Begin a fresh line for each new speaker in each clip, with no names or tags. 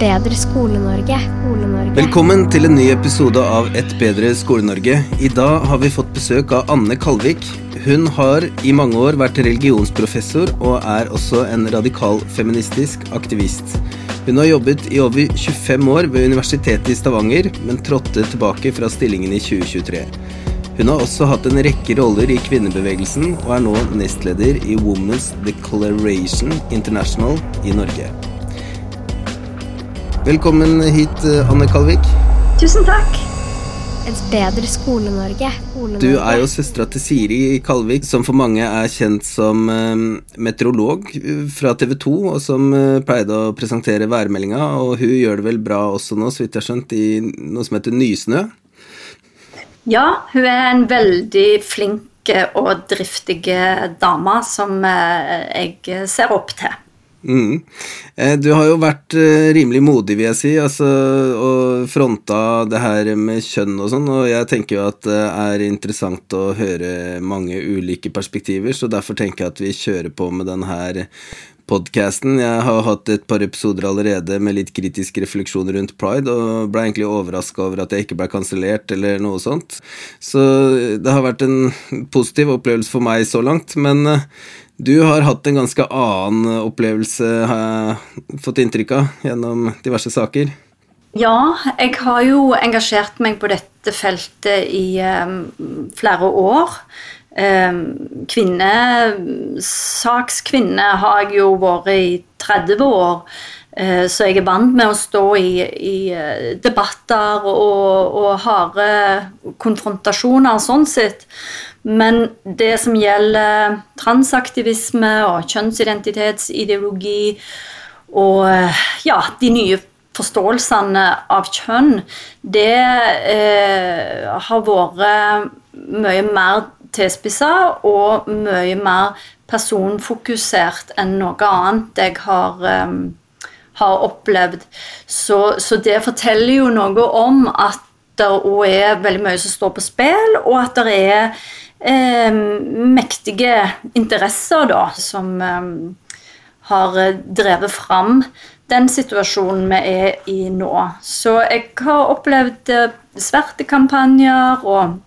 bedre Skole-Norge. Skole-Norge.
Velkommen til en ny episode av Et bedre Skole-Norge. I dag har vi fått besøk av Anne Kalvik. Hun har i mange år vært religionsprofessor og er også en radikal feministisk aktivist. Hun har jobbet i over 25 år ved Universitetet i Stavanger, men trådte tilbake fra stillingen i 2023. Hun har også hatt en rekke roller i kvinnebevegelsen, og er nå nestleder i Women's Declaration International i Norge. Velkommen hit, Anne Kalvik.
Tusen takk.
Et bedre Skole-Norge. Skole-Norge.
Du er jo søstera til Siri Kalvik, som for mange er kjent som eh, meteorolog fra TV 2, og som eh, pleide å presentere værmeldinga. Og hun gjør det vel bra også nå, så vidt jeg har skjønt, i noe som heter Nysnø.
Ja, hun er en veldig flink og driftig dame som eh, jeg ser opp til.
Mm. Eh, Du har jo vært eh, rimelig modig, vil jeg si, altså, og fronta det her med kjønn og sånn, og jeg tenker jo at det er interessant å høre mange ulike perspektiver, så derfor tenker jeg at vi kjører på med den her podcasten. Jeg har hatt et par episoder allerede med litt kritisk refleksjon rundt pride, og ble egentlig overraska over at jeg ikke ble kansellert eller noe sånt. Så det har vært en positiv opplevelse for meg så langt, men eh, du har hatt en ganske annen opplevelse, har jeg fått inntrykk av, gjennom diverse saker.
Ja, jeg har jo engasjert meg på dette feltet i um, flere år. Um, Kvinnesakskvinne har jeg jo vært i 30 år. uh, så jeg er vant med å stå i, i eh, debatter og, og harde konfrontasjoner sånn sett. Men det som gjelder transaktivisme og kjønnsidentitetsideologi og ja, de nye forståelsene av kjønn, det eh, har vært mye mer tilspissa og mye mer personfokusert enn noe annet jeg har, eh, har opplevd. Så, så det forteller jo noe om at det òg er veldig mye som står på spill, og at det er eh, mektige interesser da, som eh, har drevet fram den situasjonen vi er i nå. Så jeg har opplevd eh, svertekampanjer og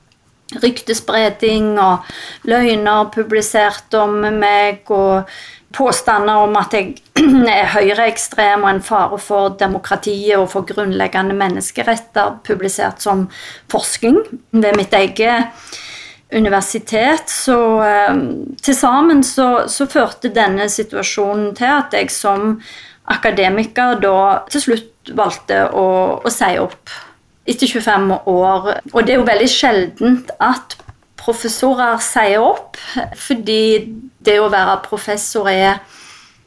ryktespredning og løgner publisert om meg og påstander om at jeg er høyreekstrem og en fare for demokratiet og for grunnleggende menneskeretter publisert som forskning ved mitt eget universitet. Så eh, til sammen så, så førte denne situasjonen til at jeg som akademiker da til slutt valgte å, å si opp etter 25 år. Og det er jo veldig sjeldent at professorer sier opp, fordi det å være professor er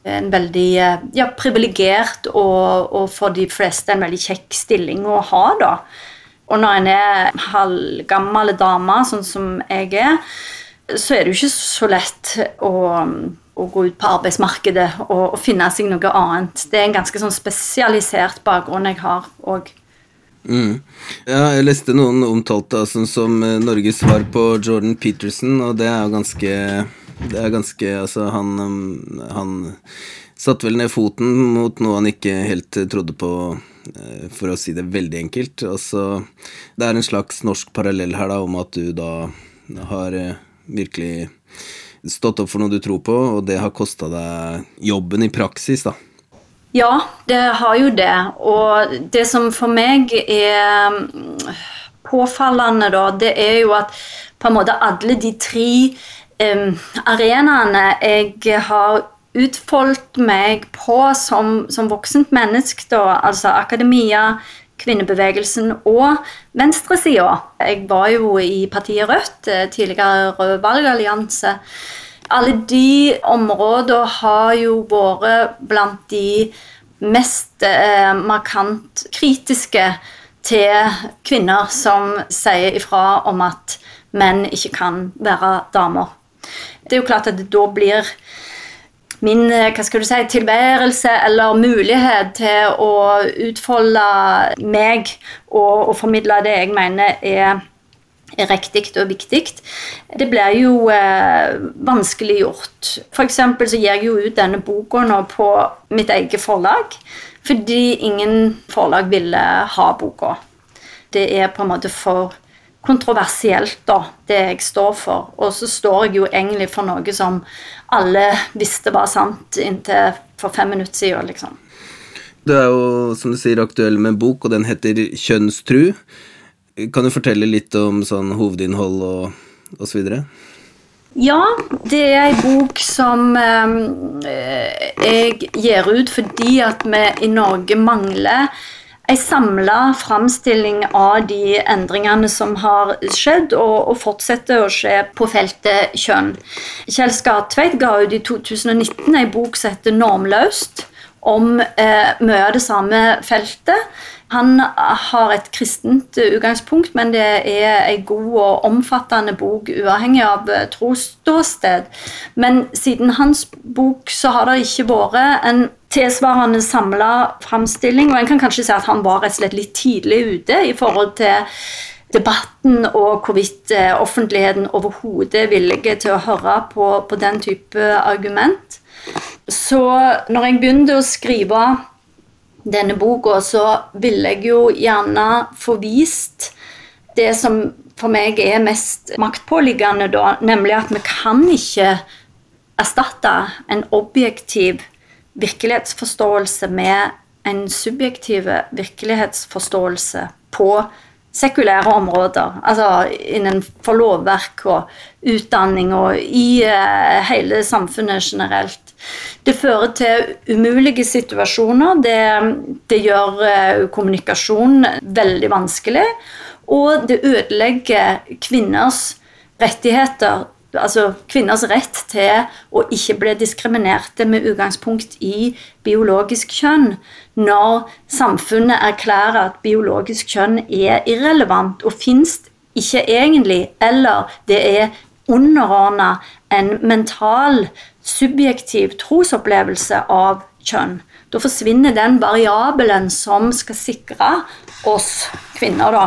en veldig ja, privilegert og, og, for de fleste en veldig kjekk stilling å ha, da. Og når en er halvgammel dame, sånn som jeg er, så er det jo ikke så lett å, å gå ut på arbeidsmarkedet og, og, finne seg noe annet. Det er en ganske sånn spesialisert bakgrunn jeg har òg.
Mm. Ja, jeg leste noen omtalt det altså, som Norges svar på Jordan Peterson, og det er jo ganske Det er ganske Altså, han, han satte vel ned foten mot noe han ikke helt trodde på, for å si det veldig enkelt. Altså, det er en slags norsk parallell her, da, om at du da har virkelig stått opp for noe du tror på, og det har kosta deg jobben i praksis, da.
Ja, det har jo det. Og det som for meg er påfallende, da, det er jo at på en måte alle de tre um, arenaene jeg har utfoldt meg på som, som voksent menneske, da, altså akademia, kvinnebevegelsen og venstresida. Jeg var jo i partiet Rødt, tidligere Rød valgallianse. Alle de områdene har jo vært blant de mest eh, markant kritiske til kvinner som sier ifra om at menn ikke kan være damer. Det er jo klart at det da blir min hva skal du si, tilværelse eller mulighet til å utfolde meg og, og formidle det jeg mener er er riktig og viktig. Det blir jo eh, vanskeliggjort. F.eks. så gir jeg jo ut denne boka nå på mitt eget forlag, fordi ingen forlag ville ha boka. Det er på en måte for kontroversielt, da, det jeg står for. Og så står jeg jo egentlig for noe som alle visste var sant inntil for fem minutter siden, liksom.
Du er jo, som du sier, aktuell med en bok, og den heter Kjønnstru. Kan du fortelle litt om sånn hovedinnhold og, og så videre?
Ja, det er ei bok som eh, jeg gir ut fordi at vi i Norge mangler ei samla framstilling av de endringene som har skjedd og, og fortsetter å skje på feltet kjønn. Kjell Skartveit ga ut i 2019 en bok som heter 'Normløst', om eh, mye av det samme feltet. Han har et kristent utgangspunkt, men det er en god og omfattende bok uavhengig av eh, trosståsted. Men siden hans bok så har det ikke vært en tilsvarende samla framstilling, og en kan kanskje si at han var rett og slett litt tidlig ute i forhold til debatten og hvorvidt eh, offentligheten overhodet er villig til å høre på, på den type argument. Så når jeg begynte å skrive denne boka, så ville jeg jo gjerne få vist det som for meg er mest maktpåliggende, da, nemlig at vi kan ikke erstatte en objektiv virkelighetsforståelse med en subjektiv virkelighetsforståelse på sekulære områder. Altså innenfor lovverk og utdanning og i uh, hele samfunnet generelt. Det fører til umulige situasjoner. Det, det gjør uh, kommunikasjon veldig vanskelig. Og det ødelegger kvinners rettigheter altså kvinners rett til å ikke bli diskriminerte med utgangspunkt i biologisk kjønn, når samfunnet erklærer at biologisk kjønn er irrelevant og fins ikke egentlig, eller det er underordna en mental, subjektiv trosopplevelse av kjønn. Da forsvinner den variabelen som skal sikre oss kvinner da,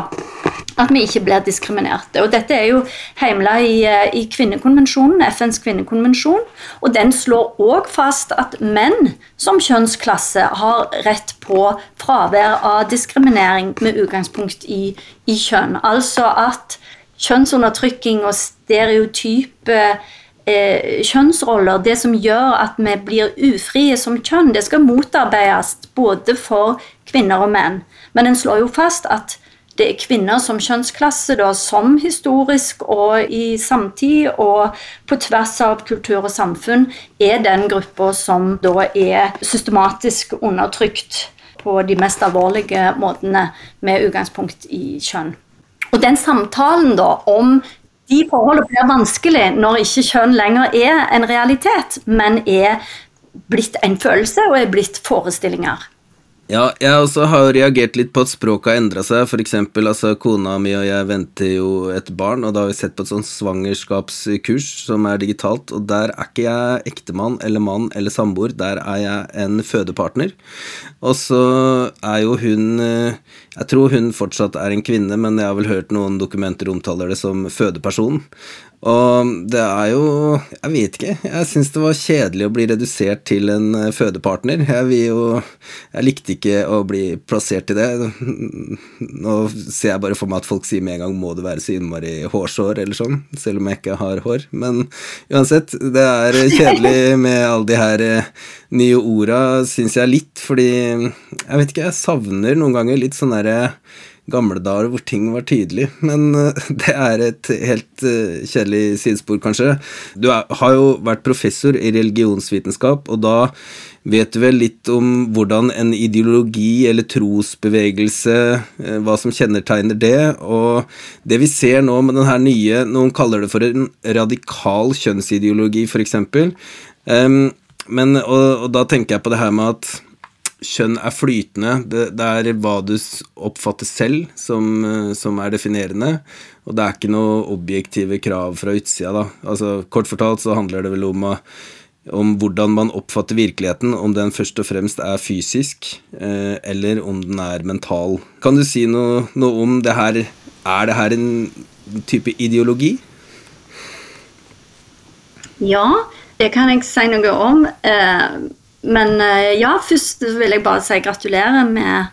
at vi ikke blir diskriminerte. Og Dette er jo heimla i, eh, i, kvinnekonvensjonen, FNs kvinnekonvensjon. Og den slår òg fast at menn som kjønnsklasse har rett på fravær av diskriminering med utgangspunkt i, i kjønn. Altså at kjønnsundertrykking og stereotype eh, kjønnsroller, det som gjør at vi blir ufrie som kjønn, det skal motarbeides både for kvinner og menn. Men en slår jo fast at det er kvinner som kjønnsklasse, da, som historisk og i samtid og på tvers av kultur og samfunn, er den gruppa som da er systematisk undertrykt på de mest alvorlige måtene med utgangspunkt i kjønn. Og den samtalen da om de forholdene blir vanskelig når ikke kjønn lenger er en realitet, men er blitt en følelse og er blitt forestillinger.
Ja, jeg også har reagert litt på at språket har endra seg. For eksempel, altså, kona mi og jeg venter jo et barn, og da har vi sett på et sånt svangerskapskurs som er digitalt, og der er ikke jeg ektemann eller mann eller samboer, der er jeg en fødepartner. Og så er jo hun eh, Jeg tror hun fortsatt er en kvinne, men jeg har vel hørt noen dokumenter omtaler det som fødeperson. Og det er jo Jeg vet ikke. Jeg syns det var kjedelig å bli redusert til en eh, fødepartner. Jeg vil jo Jeg likte ikke å bli plassert i det. Nå ser jeg bare for meg at folk sier med en gang 'må det være så innmari hårsår', eller sånn, selv om jeg ikke har hår. Men uansett, det er kjedelig med alle de her eh, nye orda, syns jeg litt, fordi Jeg vet ikke, jeg savner noen ganger litt sånn derre gamle dager hvor ting var tydelig. Men uh, det er et helt uh, kjedelig sidespor, kanskje. Du er, har jo vært professor i religionsvitenskap, og da vet du vel litt om hvordan en ideologi eller trosbevegelse, uh, hva som kjennetegner det. Og det vi ser nå med den her nye Noen kaller det for en radikal kjønnsideologi, f.eks. Um, men, og, og da tenker jeg på det her med at kjønn er flytende. Det, det, er hva du oppfatter selv som, eh, som, er definerende, og det er ikke noe objektive krav fra utsida, da. Altså, kort fortalt så handler det vel om, om hvordan man oppfatter virkeligheten, om den først og fremst er fysisk, eh, eller om den er mental. Kan du si noe, noe om det her Er det her en type ideologi?
Ja, det kan jeg si noe om. Eh, men eh, ja, først vil jeg bare si gratulerer med,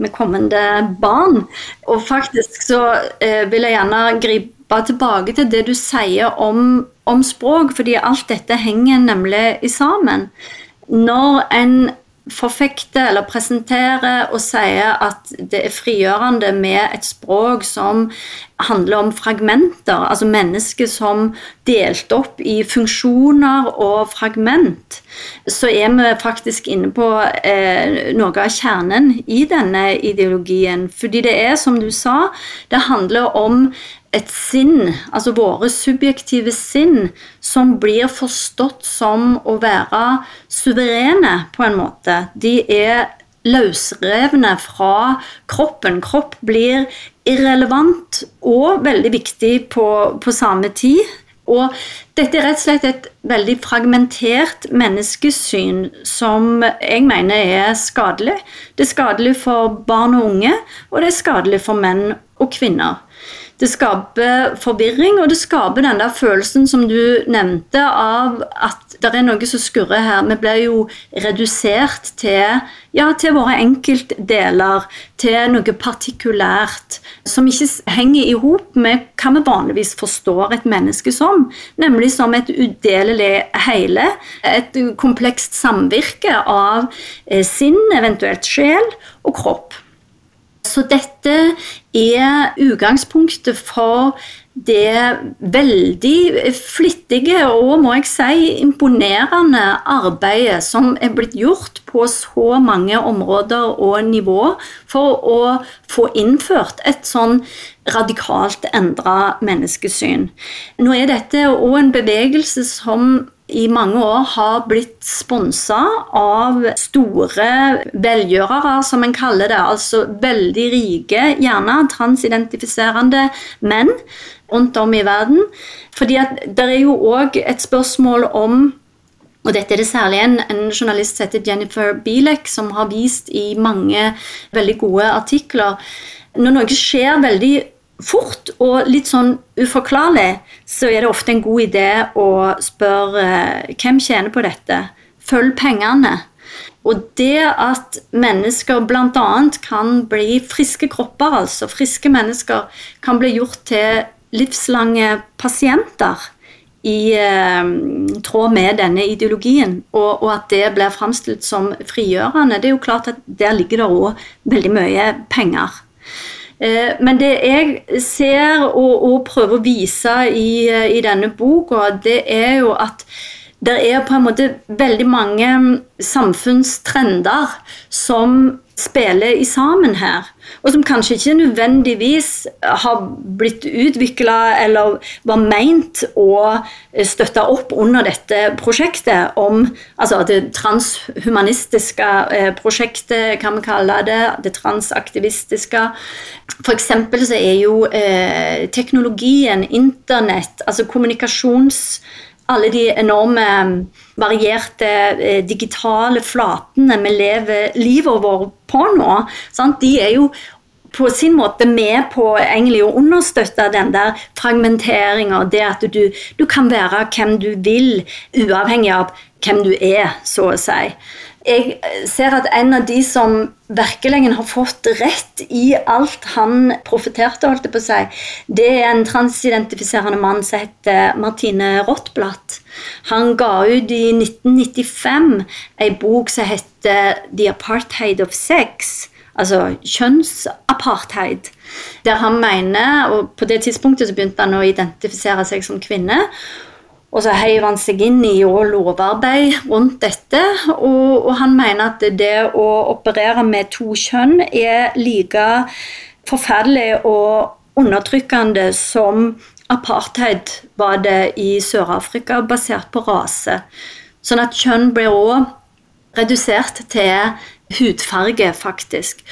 med kommende barn. Og faktisk så eh, vil jeg gjerne gripe tilbake til det du sier om, om språk, fordi alt dette henger nemlig i sammen. Når en forfekter eller presenterer og sier at det er frigjørende med et språk som handler om fragmenter, altså mennesker som delt opp i funksjoner og fragment, så er vi faktisk inne på eh, noe av kjernen i denne ideologien. Fordi det er, som du sa, det handler om et sinn, altså våre subjektive sinn, som blir forstått som å være suverene, på en måte. De er løsrevne fra kroppen. Kropp blir irrelevant og veldig viktig på, på samme tid. Og dette er rett og slett et veldig fragmentert menneskesyn som jeg mener er skadelig. Det er skadelig for barn og unge, og det er skadelig for menn og kvinner. Det skaper forvirring, og det skaper den der følelsen som du nevnte, av at det er noe som skurrer her. Vi blir jo redusert til, ja, til våre enkeltdeler, til noe partikulært, som ikke henger i hop med hva vi vanligvis forstår et menneske som, nemlig som et udelelig hele. Et komplekst samvirke av eh, sinn, eventuelt sjel, og kropp. Så dette er utgangspunktet for det veldig flittige og må jeg si imponerende arbeidet som er blitt gjort på så mange områder og nivå for å få innført et sånn radikalt endra menneskesyn. Nå er dette òg en bevegelse som i mange år har blitt sponsa av store velgjørere, som en kaller det. Altså veldig rike, gjerne transidentifiserende menn rundt om i verden. Fordi at det er jo òg et spørsmål om og dette er det særlig en, en, journalist som heter Jennifer Bielek, som har vist i mange veldig gode artikler. Når noe skjer veldig fort og litt sånn uforklarlig, så er det ofte en god idé å spørre eh, hvem tjener på dette. Følg pengene. Og det at mennesker bl.a. kan bli friske kropper, altså friske mennesker, kan bli gjort til livslange pasienter i eh, tråd med denne ideologien, og, og, at det blir framstilt som frigjørende, det er jo klart at der ligger det òg veldig mye penger. Eh, men det jeg ser og, og prøver å vise i, eh, i denne boka, det er jo at det er på en måte veldig mange samfunnstrender som spiller i sammen her. Og som kanskje ikke nødvendigvis har blitt utvikla eller var meint å støtte opp under dette prosjektet om altså det transhumanistiske eh, prosjektet, kan vi kalle det. Det transaktivistiske. Eksempel så er jo eh, teknologien, internett, altså kommunikasjons alle de enorme mm, varierte eh, digitale flatene vi lever livet vårt på nå, sant? de er jo på sin måte med på å understøtte den der fragmenteringa, det at du, du kan være hvem du vil, uavhengig av hvem du er, så å si jeg ser at en av de som virkelig har fått rett i alt han profeterte, holdt det på seg, det er en transidentifiserende mann som heter Martine Rottblatt. Han ga ut i 1995 ei bok som heter The Apartheid of Sex. Altså kjønnsapartheid. Der han mener, og på det tidspunktet så begynte han å identifisere seg som kvinne. Og så heiv han seg inn i lovarbeid rundt dette, og, og, han mener at det å operere med to kjønn er like forferdelig og undertrykkende som apartheid var det i Sør-Afrika, basert på rase. Sånn at kjønn blir òg redusert til hudfarge, faktisk.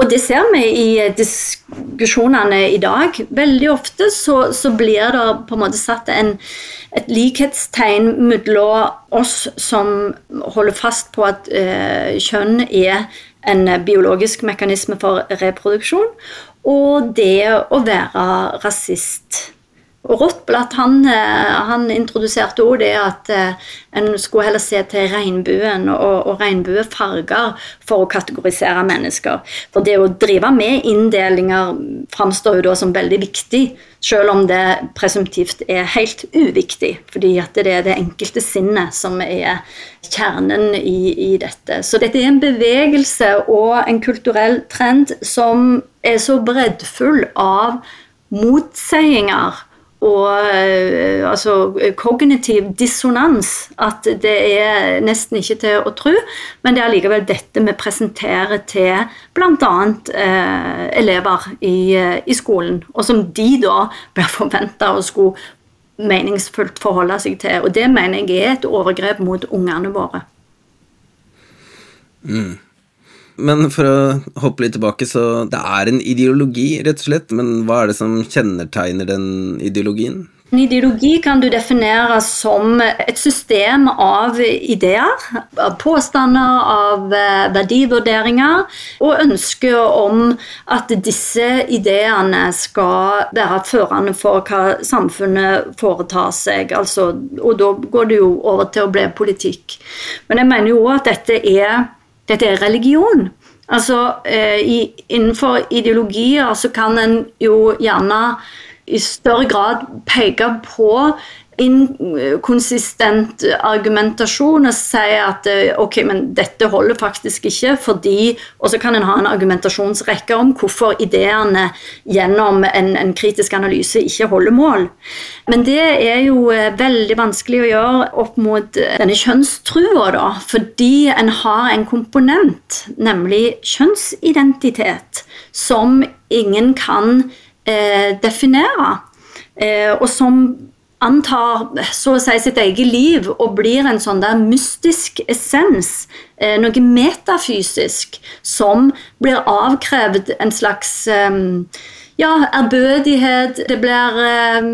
Og det ser vi i diskusjonene i dag. Veldig ofte så, så blir det på en måte satt en, et likhetstegn mellom oss som holder fast på at eh, kjønn er en biologisk mekanisme for reproduksjon, og det å være rasist. Og Rottblatt han, eh, han introduserte også det at eh, en skulle heller se til regnbuen og, og regnbuefarger for å kategorisere mennesker. For det å drive med inndelinger framstår jo da som veldig viktig, selv om det presumptivt er helt uviktig. Fordi at det er det enkelte sinnet som er kjernen i, i dette. Så dette er en bevegelse og en kulturell trend som er så breddfull av motseiinger og eh, altså, kognitiv dissonans at det er nesten ikke til å tro. Men det er likevel dette vi presenterer til bl.a. Eh, elever i, eh, i, skolen. Og som de da blir forventa å skulle meningsfullt forholde seg til. Og det mener jeg er et overgrep mot ungene våre.
Mm. Men for å hoppe litt tilbake, så det er en ideologi, rett og slett. Men hva er det som kjennetegner den ideologien?
En ideologi kan du definere som et system av ideer, av påstander, av eh, verdivurderinger, og ønsket om at disse ideene skal være førende for hva samfunnet foretar seg. Altså, og da går det jo over til å bli politikk. Men jeg mener jo òg at dette er dette er religion. Altså, eh, i, innenfor ideologier så kan en jo gjerne i større grad peke på inkonsistent argumentasjon og si at eh, ok, men dette holder faktisk ikke fordi Og så kan en ha en argumentasjonsrekke om hvorfor ideene gjennom en, en, kritisk analyse ikke holder mål. Men det er jo eh, veldig vanskelig å gjøre opp mot denne kjønnstrua, da, fordi en har en komponent, nemlig kjønnsidentitet, som ingen kan eh, definere. Eh, og som antar så å si sitt eget liv og blir en sånn der mystisk essens, eh, noe metafysisk, som blir avkrevd en slags eh, ja, ærbødighet. Det blir eh,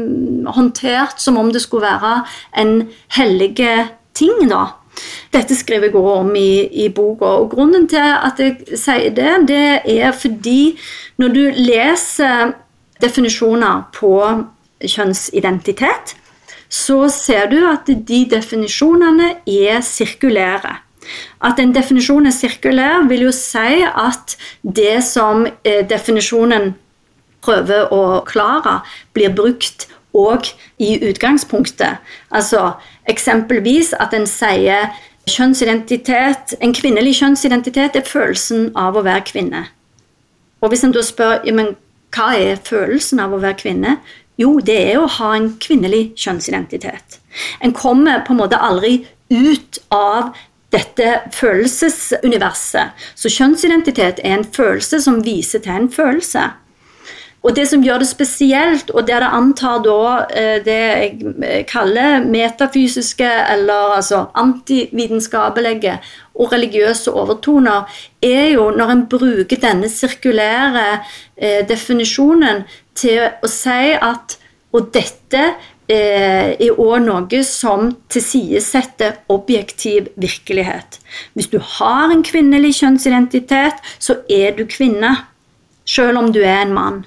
håndtert som om det skulle være en hellige ting, da. Dette skriver jeg også om i, i boka. og Grunnen til at jeg sier det, det er fordi når du leser definisjoner på kjønnsidentitet, så ser du at de definisjonene er sirkulære. At en definisjon er sirkulær, vil jo si at det som eh, definisjonen prøver å klare, blir brukt òg i utgangspunktet. Altså eksempelvis at en sier kjønnsidentitet En kvinnelig kjønnsidentitet er følelsen av å være kvinne. Og hvis en da spør men hva er følelsen av å være kvinne, jo, det er å ha en kvinnelig kjønnsidentitet. En kommer på en måte aldri ut av dette følelsesuniverset. Så kjønnsidentitet er en følelse som viser til en følelse. Og det som gjør det spesielt, og det det antar da eh, det jeg kaller metafysiske eller altså antivitenskapelige og religiøse overtoner, er jo når en bruker denne sirkulære eh, definisjonen til å si at Og dette eh, er òg noe som tilsidesetter objektiv virkelighet. Hvis du har en kvinnelig kjønnsidentitet, så er du kvinne. Selv om du er en mann.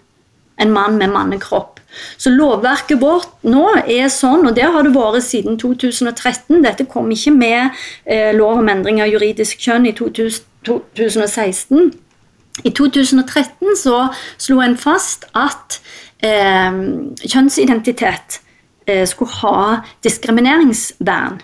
En mann med mannekropp. Så lovverket vårt nå er sånn, og det har det vært siden 2013. Dette kom ikke med eh, lov om endring av juridisk kjønn i 2016. I 2013 så slo en fast at eh, kjønnsidentitet eh, skulle ha diskrimineringsvern.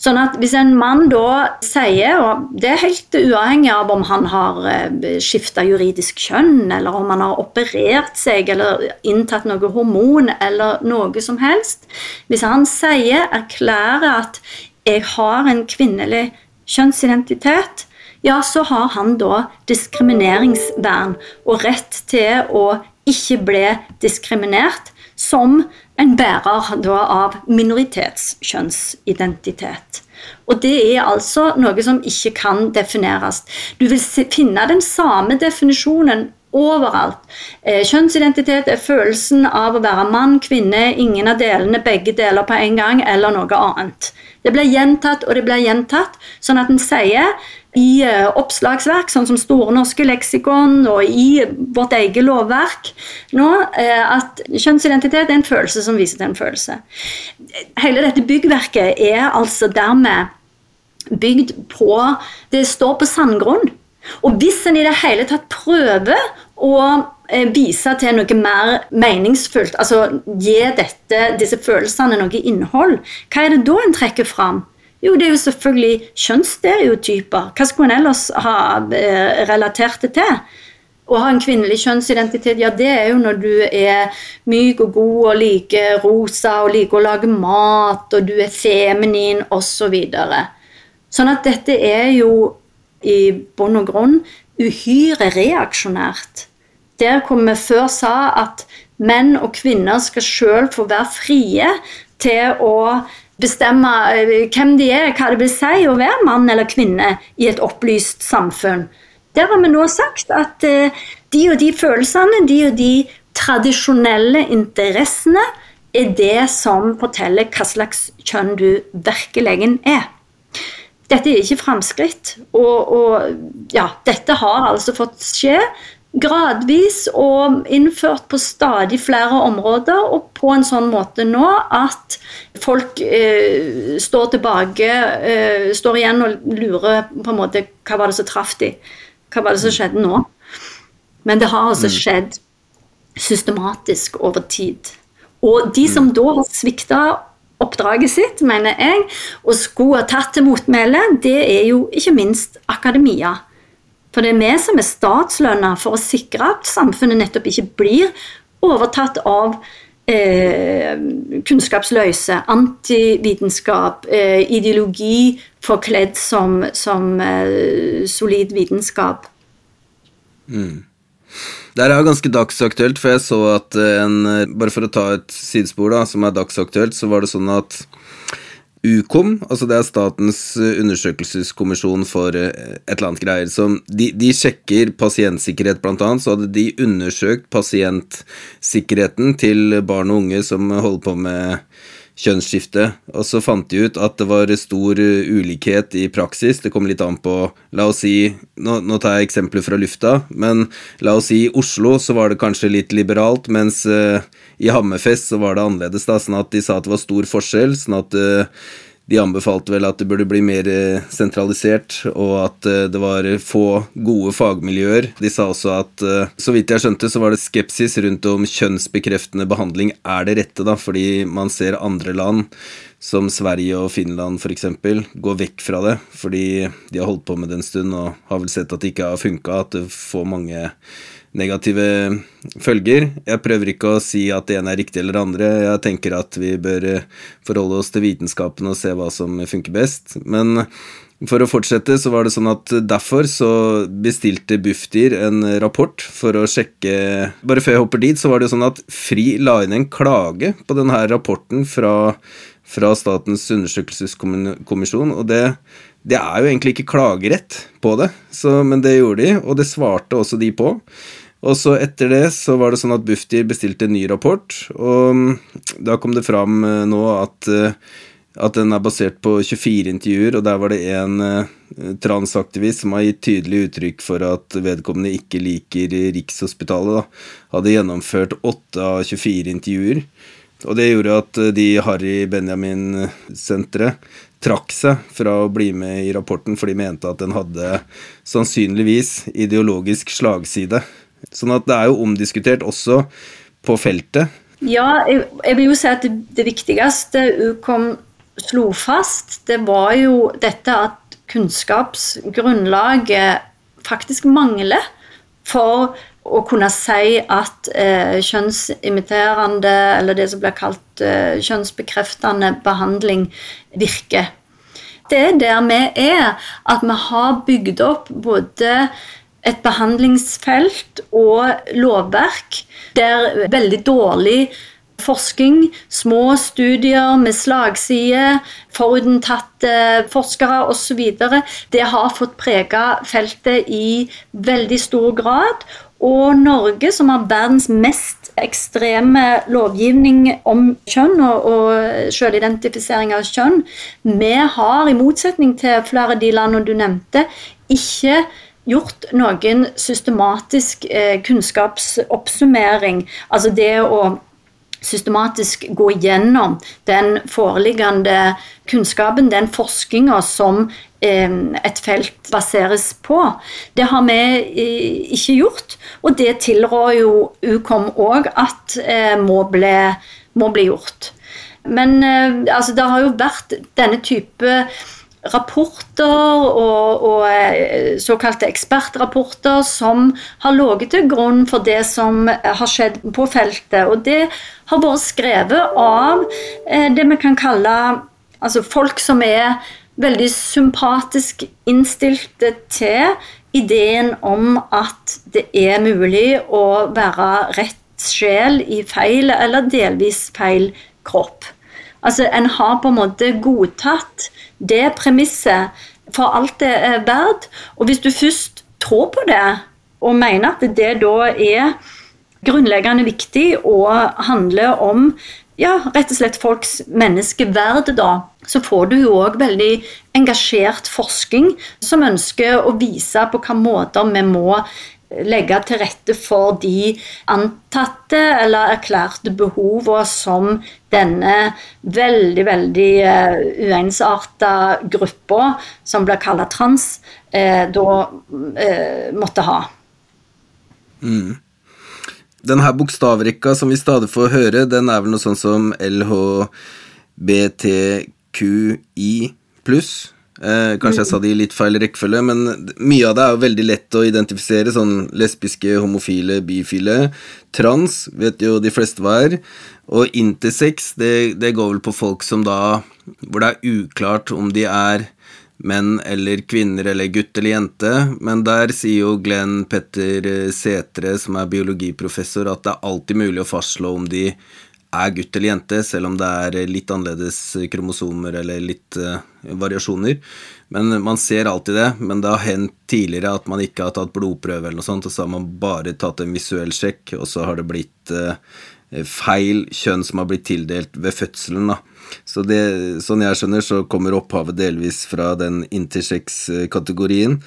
Sånn at hvis en mann da sier, og det er helt uavhengig av om han har eh, skifta juridisk kjønn, eller om han har operert seg eller inntatt noe hormon eller noe som helst Hvis han sier, erklærer at 'jeg har en kvinnelig kjønnsidentitet', ja, så har han da diskrimineringsvern og rett til å ikke bli diskriminert som en bærer da, av minoritetskjønnsidentitet. Og det er altså noe som ikke kan defineres. Du vil finne den samme definisjonen overalt. Eh, kjønnsidentitet er følelsen av å være mann, kvinne, ingen av delene, begge deler på en gang, eller noe annet. Det blir gjentatt og det blir gjentatt, sånn at en sier i uh, oppslagsverk, sånn som Store norske leksikon og i vårt eget lovverk nå, uh, at kjønnsidentitet er en følelse som viser til en følelse. Hele dette byggverket er altså dermed bygd på Det står på sandgrunn. Og hvis en i det hele tatt prøver å eh, vise til noe mer meningsfullt, altså gi dette, disse følelsene noe innhold, hva er det da en trekker fram? Jo, det er jo selvfølgelig kjønnsstereotyper. Hva skulle en ellers ha eh, relatert det til? Å ha en kvinnelig kjønnsidentitet, ja, det er jo når du er myk og god og liker rosa og liker å lage mat, og du er feminin osv. Så sånn at dette er jo i bunn og grunn uhyre reaksjonært. Der hvor vi før sa at menn og kvinner skal sjøl få være frie til å bestemme eh, hvem de er, hva det vil si å være mann eller kvinne i et opplyst samfunn. Der har vi nå sagt at eh, de og de følelsene, de og de tradisjonelle interessene, er det som forteller hva slags kjønn du virkelig er. Dette er ikke framskritt. Og, og ja, dette har altså fått skje gradvis og innført på stadig flere områder, og på en sånn måte nå at folk eh, står tilbake, eh, står igjen og lurer på en måte hva var det som traff de? Hva var det som skjedde nå? Men det har altså mm. skjedd systematisk over tid. Og de som da har svikta oppdraget sitt, mener jeg, og skulle ha tatt til motmæle, det er jo ikke minst akademia. For det er vi som er statslønna for å sikre at samfunnet nettopp ikke blir overtatt av eh, kunnskapsløse, antivitenskap, eh, ideologi forkledd som, som eh, solid vitenskap.
Mm. Det er ganske dagsaktuelt, for jeg så at en Bare for å ta et sidespor da, som er dagsaktuelt, så var det sånn at Ukom, altså det er Statens undersøkelseskommisjon for et eller annet greier, som de, de sjekker pasientsikkerhet, blant annet. Så hadde de undersøkt pasientsikkerheten til barn og unge som holder på med kjønnsskifte, og så fant de ut at det var stor eh, ulikhet i praksis. Det kom litt an på La oss si Nå, nå tar jeg eksempler fra lufta, men la oss si i Oslo så var det kanskje litt liberalt, mens uh, i Hammerfest så var det annerledes, da, sånn at de sa at det var stor forskjell. sånn at uh, de anbefalte vel at det burde bli mer eh, sentralisert, og at eh, det var få gode fagmiljøer. De sa også at, eh, så vidt jeg skjønte, så var det skepsis rundt om kjønnsbekreftende behandling er det rette, da, fordi man ser andre land, som Sverige og Finland f.eks., gå vekk fra det, fordi de har holdt på med det en stund og har vel sett at det ikke har funka, at det får mange negative følger. Jeg prøver ikke å si at det ene er riktig eller det andre. Jeg tenker at vi bør eh, forholde oss til vitenskapen og se hva som funker best. Men for å fortsette, så var det sånn at derfor så bestilte Bufdir en rapport for å sjekke Bare før jeg hopper dit, så var det sånn at FRI la inn en klage på denne rapporten fra, fra Statens undersøkelseskommisjon, og det, det er jo egentlig ikke klagerett på det, så, men det gjorde de, og det svarte også de på. Og så etter det så var det sånn at Bufdir bestilte en ny rapport, og mm, da kom det fram eh, nå at, eh, at den er basert på 24 intervjuer, og der var det en eh, transaktivist som har gitt tydelig uttrykk for at vedkommende ikke liker Rikshospitalet. Da. Hadde gjennomført 8 av 24 intervjuer. Og det gjorde at de Harry Benjamin-senteret trakk seg fra å bli med i rapporten, for de mente at den hadde sannsynligvis ideologisk slagside. Sånn at det er jo omdiskutert også på feltet.
Ja, jeg, jeg vil jo si at det, det viktigste Ukom slo fast, det var jo dette at kunnskapsgrunnlaget faktisk mangler for å kunne si at eh, kjønnsimiterende, eller det som blir kalt eh, kjønnsbekreftende behandling, virker. Det er der vi er, at vi har bygd opp både et behandlingsfelt og lovverk der veldig dårlig forskning, små studier med slagside, forutinntatte forskere osv. Det har fått prege feltet i veldig stor grad. Og Norge, som har verdens mest ekstreme lovgivning om kjønn og, og selvidentifisering av kjønn, vi har, i motsetning til flere av de landene du nevnte, ikke gjort noen systematisk eh, kunnskapsoppsummering. Altså det å systematisk gå gjennom den foreliggende kunnskapen, den forskninga som eh, et felt baseres på. Det har vi eh, ikke gjort, og det tilrår jo Ukom òg at må, bli, må, bli gjort. Men altså, det har jo vært denne type rapporter og, og, eh, såkalte ekspertrapporter som har ligget til grunn for det som har skjedd på feltet. Og det har vært skrevet av eh, det vi kan kalle altså folk som er veldig sympatisk innstilte til ideen om at det er mulig å være rett sjel i feil eller delvis feil kropp. Altså, En har på en måte godtatt det premisset for alt det er verdt. Og hvis du først tror på det, og mener at det da er grunnleggende viktig og handler om ja, rett og slett folks menneskeverd, da, så får du jo òg veldig engasjert forskning som ønsker å vise på hvilke måter vi må legge til rette for de antatte eller erklærte behovene som denne veldig, veldig uh, uensarta gruppa, som blir kalt trans, uh, da uh, måtte ha.
Mm. Den her bokstavrekka som vi stadig får høre, den er vel noe sånn som LHBTQI pluss? Eh, kanskje jeg sa det i litt feil rekkefølge, men mye av det er jo veldig lett å identifisere. Sånn lesbiske, homofile, bifile. Trans vet jo de fleste hva er. Og intersex, det, det går vel på folk som da Hvor det er uklart om de er menn eller kvinner eller gutt eller jente, men der sier jo Glenn Petter Setre, som er biologiprofessor, at det er alltid mulig å fastslå om de er gutt eller jente, selv om det er litt annerledes kromosomer eller litt uh, variasjoner. Men Man ser alltid det, men det har hendt tidligere at man ikke har tatt blodprøve, eller noe sånt, og så har man bare tatt en visuell sjekk, og så har det blitt uh, feil kjønn som har blitt tildelt ved fødselen. da. Så det, sånn jeg skjønner, så kommer opphavet delvis fra den intersex-kategorien.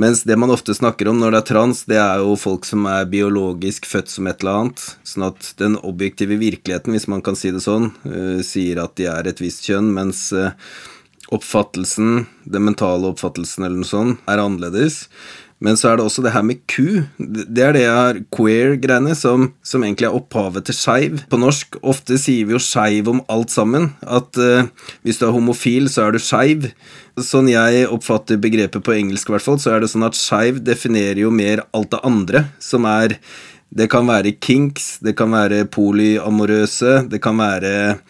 Mens det man ofte snakker om når det er trans, det er jo folk som er biologisk født som et eller annet. Sånn at den objektive virkeligheten, hvis man kan si det sånn, uh, sier at de er et visst kjønn, mens uh, oppfattelsen, den mentale oppfattelsen eller noe sånt, er annerledes. Men så er det også det her med Q. Det er det jeg har queer-greiene, som, som, egentlig er opphavet til skeiv. På norsk ofte sier vi jo skeiv om alt sammen. At uh, hvis du er homofil, så er du skeiv. Sånn jeg oppfatter begrepet på engelsk, i hvert fall, så er det sånn at skeiv definerer jo mer alt det andre, som er Det kan være kinks, det kan være polyamorøse, det kan være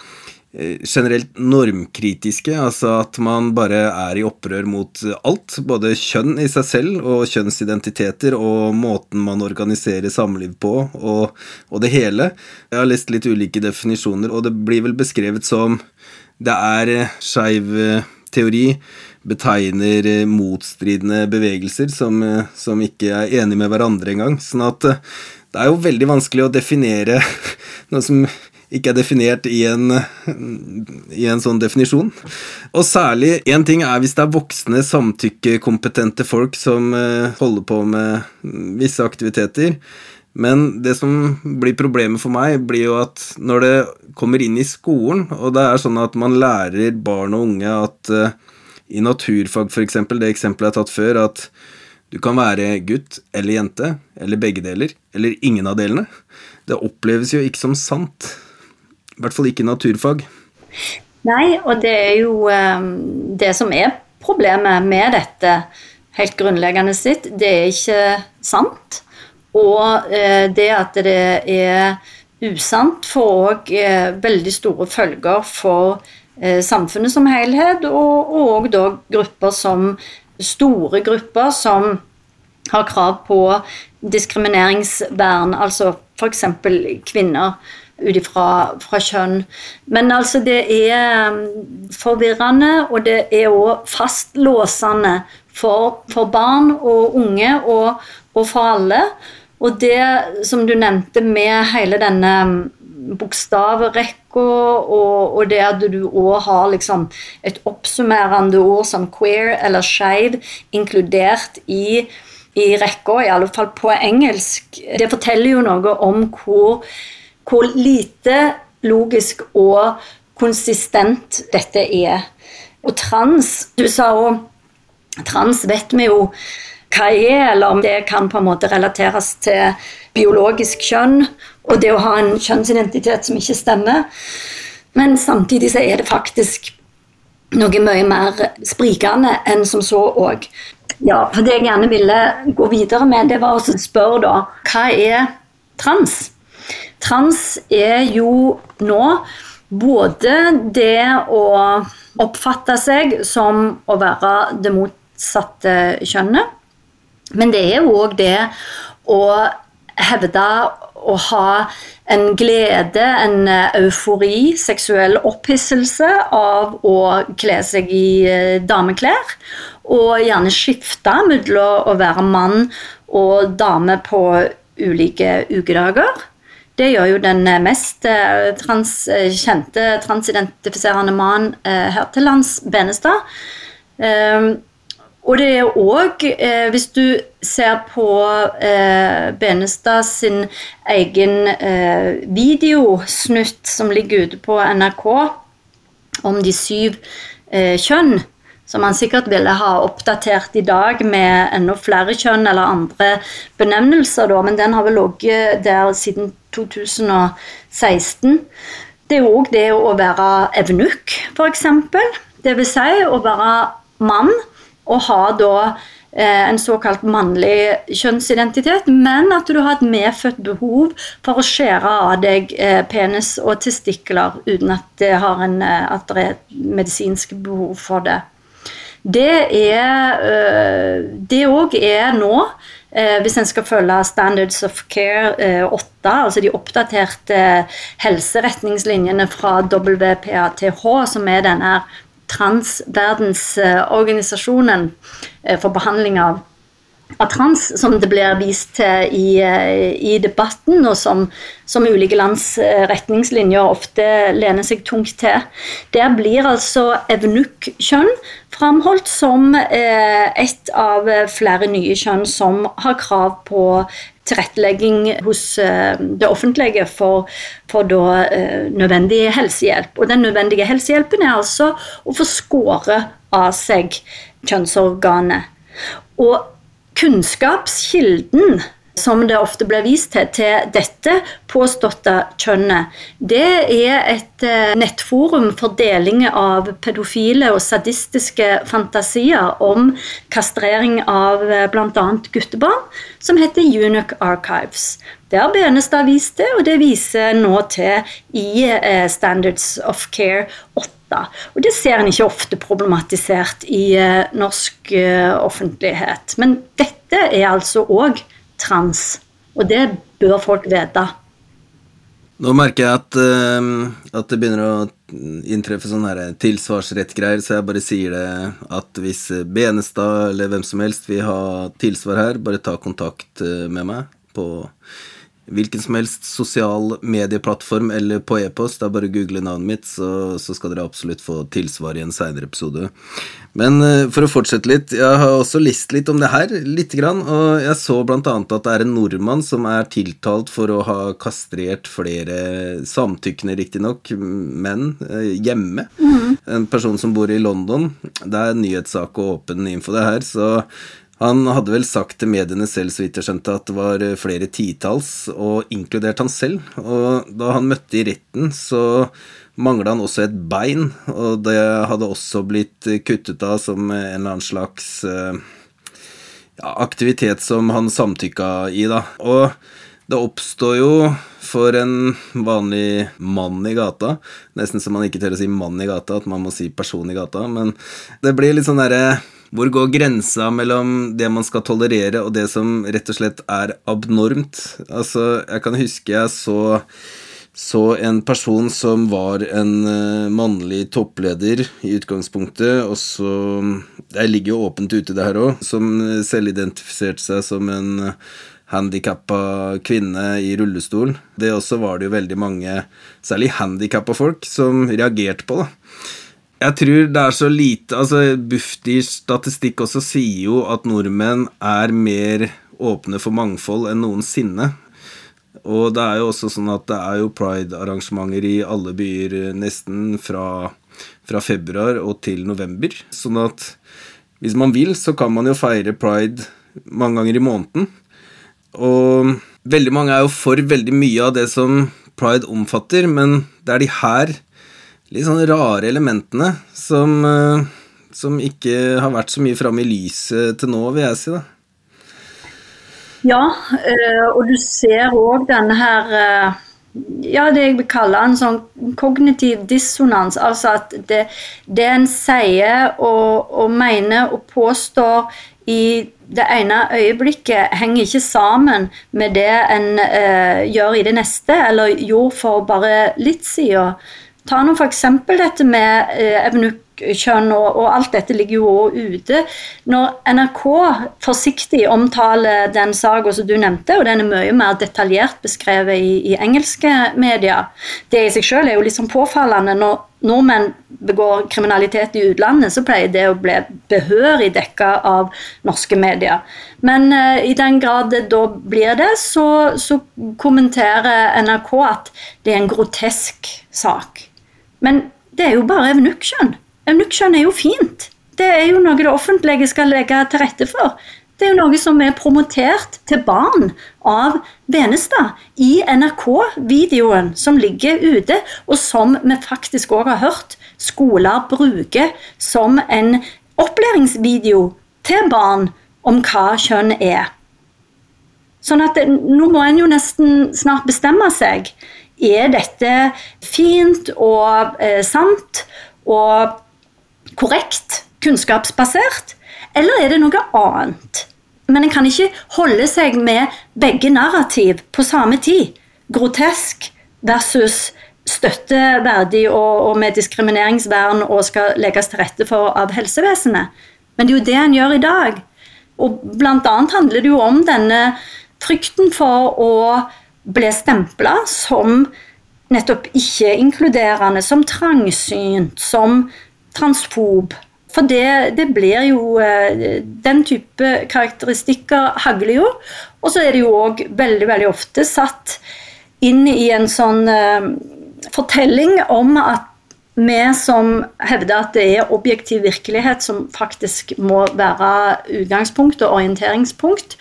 generelt normkritiske, altså at man bare er i opprør mot alt. Både kjønn i seg selv og kjønnsidentiteter og måten man organiserer samliv på og, og det hele. Jeg har lest litt ulike definisjoner, og det blir vel beskrevet som det er eh, skeiv eh, teori betegner motstridende bevegelser som, som ikke er enige med hverandre engang. Sånn at det er jo veldig vanskelig å definere noe som ikke er definert i en, i en sånn definisjon. Og særlig én ting er hvis det er voksne, samtykkekompetente folk som eh, holder på med visse aktiviteter. Men det som blir problemet for meg, blir jo at når det kommer inn i skolen, og det er sånn at man lærer barn og unge at uh, i naturfag, f.eks., det eksempelet jeg har tatt før, at du kan være gutt eller jente, eller begge deler, eller ingen av delene. Det oppleves jo ikke som sant. I hvert fall ikke naturfag.
Nei, og det er jo um, det som er problemet med dette, helt grunnleggende sitt. Det er ikke sant. Og uh, det at det er usant, får òg uh, veldig store følger for uh, samfunnet som helhet, og òg da grupper som store grupper som har krav på diskrimineringsvern, altså f.eks. kvinner ut ifra fra kjønn. Men altså, det er um, forvirrende, og det er òg fastlåsende for, for, barn og unge og, og, for alle. Og det som du nevnte med hele denne um, bokstavrekka, og, og, det at du òg har liksom et oppsummerende ord som queer eller skeiv inkludert i i rekka, i alle fall på engelsk, det forteller jo noe om hvor hvor lite logisk og konsistent dette er. Og trans Du sa òg Trans vet vi jo hva er, eller om det kan på en måte relateres til biologisk kjønn og det å ha en kjønnsidentitet som ikke stemmer. Men samtidig så er det faktisk noe mye mer sprikende enn som så òg. Ja, for det jeg gjerne ville gå videre med, det var å spørre da hva er trans? Trans er jo nå både det å oppfatte seg som å være det motsatte kjønnet, men det er òg det å hevde å ha en glede, en eufori, seksuell opphisselse av å kle seg i eh, dameklær. Og gjerne skifte mellom å være mann og dame på ulike ukedager. Det gjør jo den eh, mest eh, trans, eh, kjente transidentifiserende mannen her til lands, Benestad. Ehm, og det er òg, hvis du ser på Benestad sin egen videosnutt som ligger ute på NRK om de syv kjønn, som man sikkert ville ha oppdatert i dag med enda flere kjønn eller andre benevnelser, da, men den har vel ligget der siden 2016. Det er òg det å være evnukk, f.eks. Vil si å være mann og ha da eh, en såkalt mannlig kjønnsidentitet, men at du har et medfødt behov for å skjære av deg eh, penis og testikler uten at det, en, eh, at det er et medisinsk behov for det. Det er Det òg er nå Eh, hvis en skal følge Standards of Care eh, 8, altså de oppdaterte helseretningslinjene fra WPATH, som er denne transverdensorganisasjonen eh, for behandling av av trans, som det blir vist til i, eh, i debatten, og som, som, ulike lands eh, retningslinjer ofte lener seg tungt til. Der blir altså evnukk-kjønn framholdt som eh, et av flere nye kjønn som har krav på tilrettelegging hos eh, det offentlige for, for da, nødvendig helsehjelp. Og den nødvendige helsehjelpen er altså å få skåret av seg kjønnsorganet. Og kunnskapskilden som det ofte blir vist til, til dette påståtte kjønnet, det er et eh, nettforum for deling av pedofile og sadistiske fantasier om kastrering av eh, bl.a. guttebarn, som heter Unic Archives. Det har Benestad vist til, og det viser nå til i eh, Standards of Care 8 og det ser en ikke ofte problematisert i eh, norsk eh, offentlighet. Men dette er altså òg trans, og det bør folk vite.
Nå merker jeg at, uh, at det begynner å inntreffe sånne tilsvarsrettgreier, så jeg bare sier det at hvis Benestad eller hvem som helst vil ha tilsvar her, bare ta kontakt med meg på hvilken som helst sosial medieplattform eller på e-post. Det er bare å google navnet mitt, så, så, skal dere absolutt få tilsvar i en seinere episode. Men uh, for å fortsette litt, jeg har også lest litt om det her, lite grann. Og jeg så blant annet at det er en nordmann som er tiltalt for å ha kastrert flere samtykkende, riktignok, menn uh, hjemme. Mm. En person som bor i London. Det er nyhetssak og åpen info, det her. så han hadde vel sagt til mediene selv, så vidt jeg skjønte, at det var eh, flere titalls, og inkludert han selv. Og da han møtte i retten, så mangla han også et bein, og det hadde også blitt kuttet av som en eller annen slags eh, ja, aktivitet som han samtykka i, da. Og det oppstår jo for en vanlig mann i gata, nesten som man ikke tør å si mann i gata, at man må si person i gata, men det blir litt sånn derre hvor går grensa mellom det man skal tolerere, og det som rett og slett er abnormt? Altså, jeg kan huske jeg så så en person som var en uh, mannlig toppleder i utgangspunktet, og så Jeg ligger jo åpent ute, det her òg, som selvidentifiserte seg som en handikappa kvinne i rullestol. Det også var det jo veldig mange, særlig handikappa folk, som reagerte på, da. Jeg tror det er så lite altså Bufdirs statistikk også sier jo at nordmenn er mer åpne for mangfold enn noensinne. Og det er jo også sånn at det er jo pride-arrangementer i alle byer eh, nesten fra, fra, februar og til november. Sånn at hvis man vil, så kan man jo feire pride mange ganger i måneden. Og veldig mange er jo for veldig mye av det som pride omfatter, men det er de her litt sånn rare elementene som, eh, som ikke har vært så mye framme i lyset til nå, vil jeg si. da.
Ja, eh, og du ser òg denne her eh, ja, det jeg vil kalle en sånn kognitiv dissonans. Altså at det, det en sier og, og, mener og påstår i det ene øyeblikket, henger ikke sammen med det en eh, gjør i det neste, eller gjorde for bare litt siden. Ta nå f.eks. dette med eh, evnukkjønn, og, og, alt dette ligger jo ute. Når NRK forsiktig omtaler den saken som du nevnte, og den er mye mer detaljert beskrevet i, i engelske medier, det i seg selv er jo sånn påfallende. Når nordmenn begår kriminalitet i utlandet, så pleier det å bli behørig dekka av norske medier. Men eh, i den grad det da blir det, så, så kommenterer NRK at det er en grotesk sak. Men det er jo bare evnukkjønn. Evnukkjønn er jo fint. Det er jo noe det offentlige skal legge til rette for. Det er jo noe som er promotert til barn av Venestad i NRK-videoen som ligger ute, og som vi faktisk òg har hørt skoler bruke som en opplæringsvideo til barn om hva kjønn er. Sånn at nå må en jo nesten snart bestemme seg. Er dette fint og eh, sant og korrekt, kunnskapsbasert, eller er det noe annet? Men en kan ikke holde seg med begge narrativ på samme tid. Grotesk versus støtteverdig og, og med diskrimineringsvern og skal legges til rette for av helsevesenet. Men det er jo det en gjør i dag. Og blant annet handler det jo om denne frykten for å ble stempla som nettopp ikke-inkluderende, som trangsynt, som transfob. For det, det, blir jo eh, Den type karakteristikker hagler jo. Og så er det jo òg veldig, veldig ofte satt inn i en sånn uh, fortelling om at vi som hevder at det er objektiv virkelighet som faktisk må være utgangspunkt og orienteringspunkt,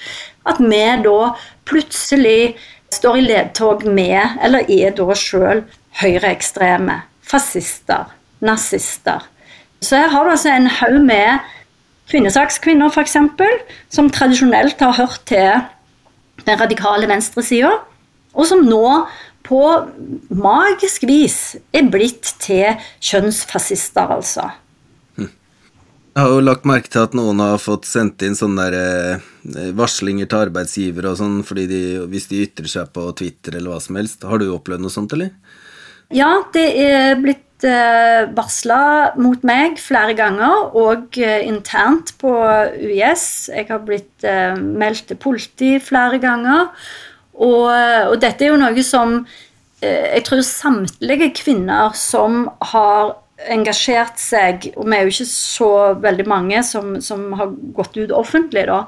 at vi da plutselig står i ledtog med, eller er da sjøl høyreekstreme, fascister, nazister. Så her har du altså en haug med kvinnesakskvinner, f.eks., som tradisjonelt har hørt til den radikale venstresida, og som nå på magisk vis er blitt til kjønnsfascister, altså.
Jeg har jo lagt merke til at noen har fått sendt inn sånne der, eh, varslinger til arbeidsgivere og sånn, fordi de, hvis de ytrer seg på Twitter eller hva som helst. Har du opplevd noe sånt, eller?
Ja, det er blitt eh, varsla mot meg flere ganger, og eh, internt på UiS. Jeg har blitt eh, meldt til politi flere ganger. Og, og, dette er jo noe som eh, jeg tror samtlige kvinner som har engasjert seg, og vi er jo ikke så veldig mange som, som har gått ut offentlig, da,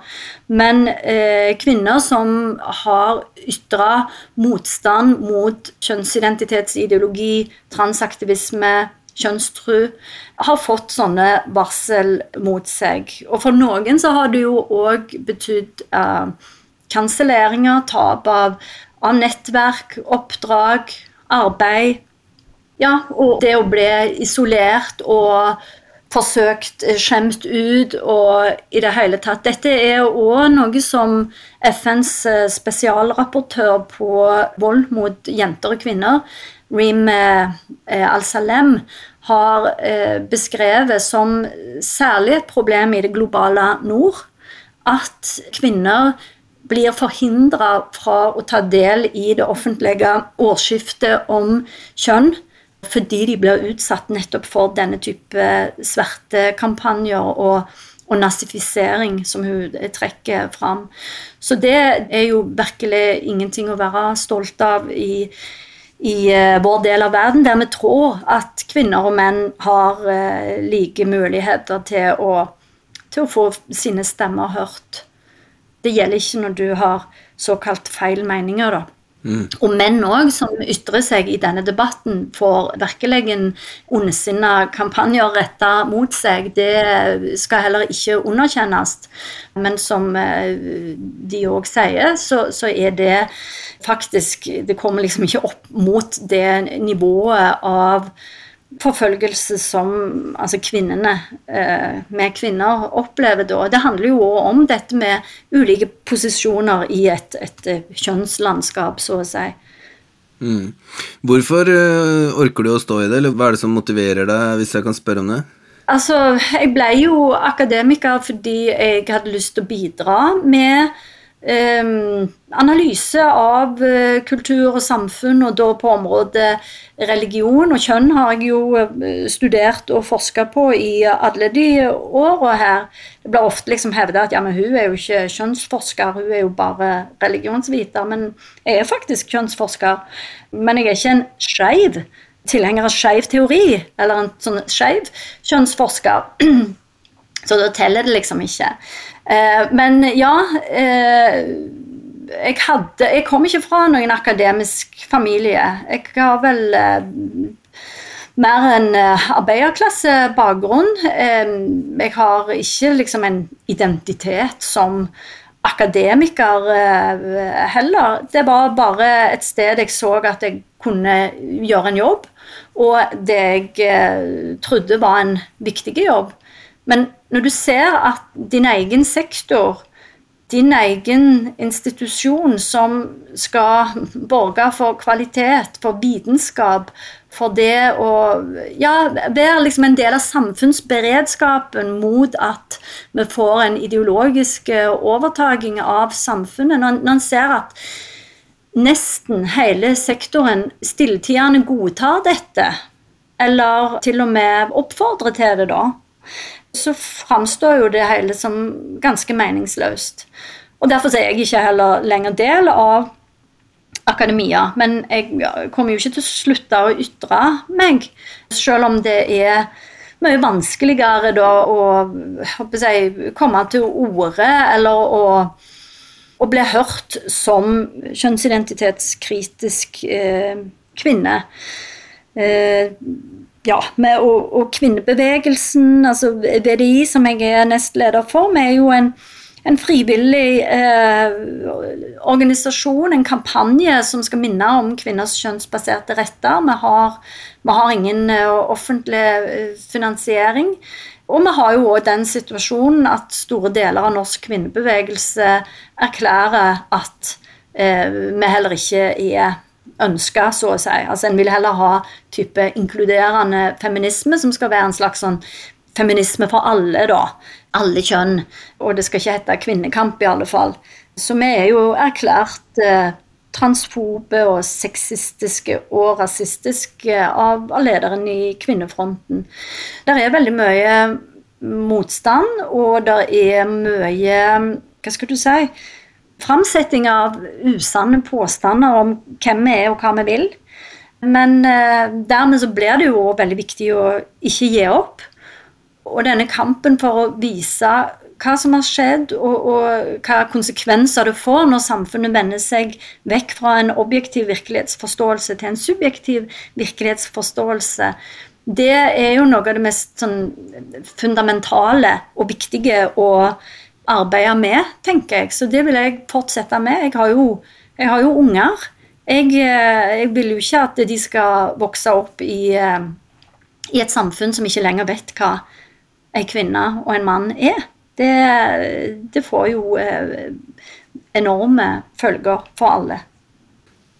men eh, kvinner som har ytra motstand mot kjønnsidentitetsideologi, transaktivisme, kjønnstru, har fått sånne varsel mot seg. Og for noen så har det jo òg betydd eh, kanselleringer, tap av, av nettverk, oppdrag, arbeid ja, og det å bli isolert og forsøkt eh, skjemt ut og i det hele tatt. Dette er òg noe som FNs eh, spesialrapportør på vold mot jenter og kvinner, Reem eh, Al-Salem, har beskrevet som særlig et problem i det globale nord. At kvinner blir forhindra fra å ta del i det offentlige ordskiftet om kjønn fordi de blir utsatt nettopp for denne type svertekampanjer og, og nazifisering som hun trekker fram. Så det er jo virkelig ingenting å være stolt av i, i uh, vår del av verden, der vi tror at kvinner og menn har uh, like muligheter til å, til å få sine stemmer hørt. Det gjelder ikke når du har såkalt feil meninger, da. Mm. Og menn òg, som ytrer seg i denne debatten, får virkelig ondsinna kampanjer retta mot seg. Det skal heller ikke underkjennes. Men som eh, de òg sier, så, så, er det faktisk Det kommer liksom ikke opp mot det nivået av forfølgelse som altså kvinnene eh, med kvinner opplever da. Det handler jo òg om dette med ulike posisjoner i et, et eh, kjønnslandskap, så å si.
Mm. Hvorfor eh, orker du å stå i det, eller hva er det som motiverer deg, hvis jeg kan spørre om det?
Altså, jeg ble jo akademiker fordi jeg hadde lyst til å bidra med analyse av uh, kultur og samfunn, og da på området religion og kjønn har jeg jo uh, studert og forska på i alle de åra her. Det blir ofte liksom hevda at ja, men hun er jo ikke kjønnsforsker, hun er jo bare religionsviter. Men jeg er faktisk kjønnsforsker. Men jeg er ikke en skeiv tilhenger av skeiv teori, eller en sånn skeiv kjønnsforsker. Så da teller det liksom ikke. Eh, men ja eh, jeg, hadde, jeg kom ikke fra noen akademisk familie. Jeg har vel eh, mer en arbeiderklassebakgrunn. Jeg har ikke liksom en identitet som akademiker heller. Det var bare et sted jeg så at jeg kunne gjøre en jobb, og det jeg trodde var en viktig jobb. Men når du ser at din egen sektor, din egen institusjon som skal borge for kvalitet, for vitenskap, for det å ja, være liksom en del av samfunnsberedskapen mot at vi får en ideologisk overtaking av samfunnet. Når, når en ser at nesten hele sektoren stilltiende godtar dette, eller til og med oppfordrer til det, da, så framstår jo det hele som ganske meningsløst. Og Derfor er jeg ikke heller lenger del av akademia. Men jeg kommer jo ikke til å slutte å ytre meg, selv om det er mye vanskeligere da å jeg, komme til orde eller å, å, bli hørt som kjønnsidentitetskritisk eh, kvinne. Eh, ja, med, og, og, kvinnebevegelsen, altså VDI, som jeg er nestleder for, vi er jo en, en frivillig eh, organisasjon, en kampanje som skal minne om kvinners kjønnsbaserte retter. Vi har, vi har ingen uh, offentlig uh, finansiering. Og vi har jo òg den situasjonen at store deler av norsk kvinnebevegelse erklærer at uh, vi heller ikke er ønska, så å si. Altså En vil heller ha type inkluderende feminisme, som skal være en slags sånn feminisme for alle, da. Alle kjønn. Og det skal ikke hete kvinnekamp, i alle fall. Så vi er jo erklært eh, transfobe og sexistiske og rasistiske av, av lederen i Kvinnefronten. Der er veldig mye motstand, og der er mye Hva skal du si? Framsetting av usanne påstander om hvem vi er og hva vi vil. Men eh, dermed så blir det jo veldig viktig å ikke gi opp. Og denne kampen for å vise hva som har skjedd, og, og hva konsekvenser det får når samfunnet vender seg vekk fra en objektiv virkelighetsforståelse til en subjektiv virkelighetsforståelse, det er jo noe av det mest sånn, fundamentale og viktige å arbeide med, tenker jeg. Så det vil jeg fortsette med. Jeg har jo, jeg har jo unger. Jeg, eh, jeg, vil jo ikke at de skal vokse opp i, eh, i, et samfunn som ikke lenger vet hva en kvinne og en mann er. Det, det får jo eh, enorme følger for alle.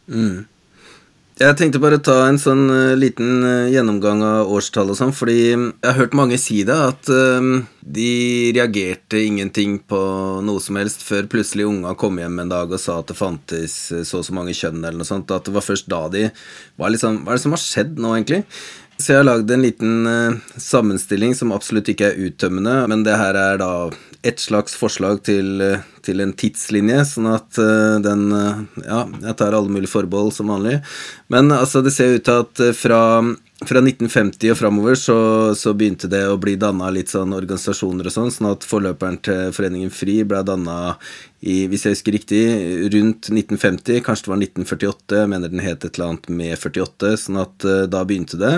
Mm. Jeg tenkte bare ta en sånn liten gjennomgang av årstall og sånn, fordi jeg har hørt mange si det, at de reagerte ingenting på noe som helst før plutselig unga kom hjem en dag og sa at det fantes så og så mange kjønn eller noe sånt. At det var først da de var liksom Hva er det som har skjedd nå, egentlig? Så jeg har lagd en liten sammenstilling som absolutt ikke er uttømmende, men det her er da et slags forslag til, til, en tidslinje, sånn at den Ja, jeg tar alle mulige forbehold som vanlig. Men altså, det ser ut til at fra, fra 1950 og framover så, så, begynte det å bli danna litt sånn organisasjoner og sånn, sånn at forløperen til Foreningen FRI ble danna i, hvis jeg husker riktig, rundt 1950, kanskje det var 1948, jeg mener den het et eller annet med 48, sånn at uh, da begynte det.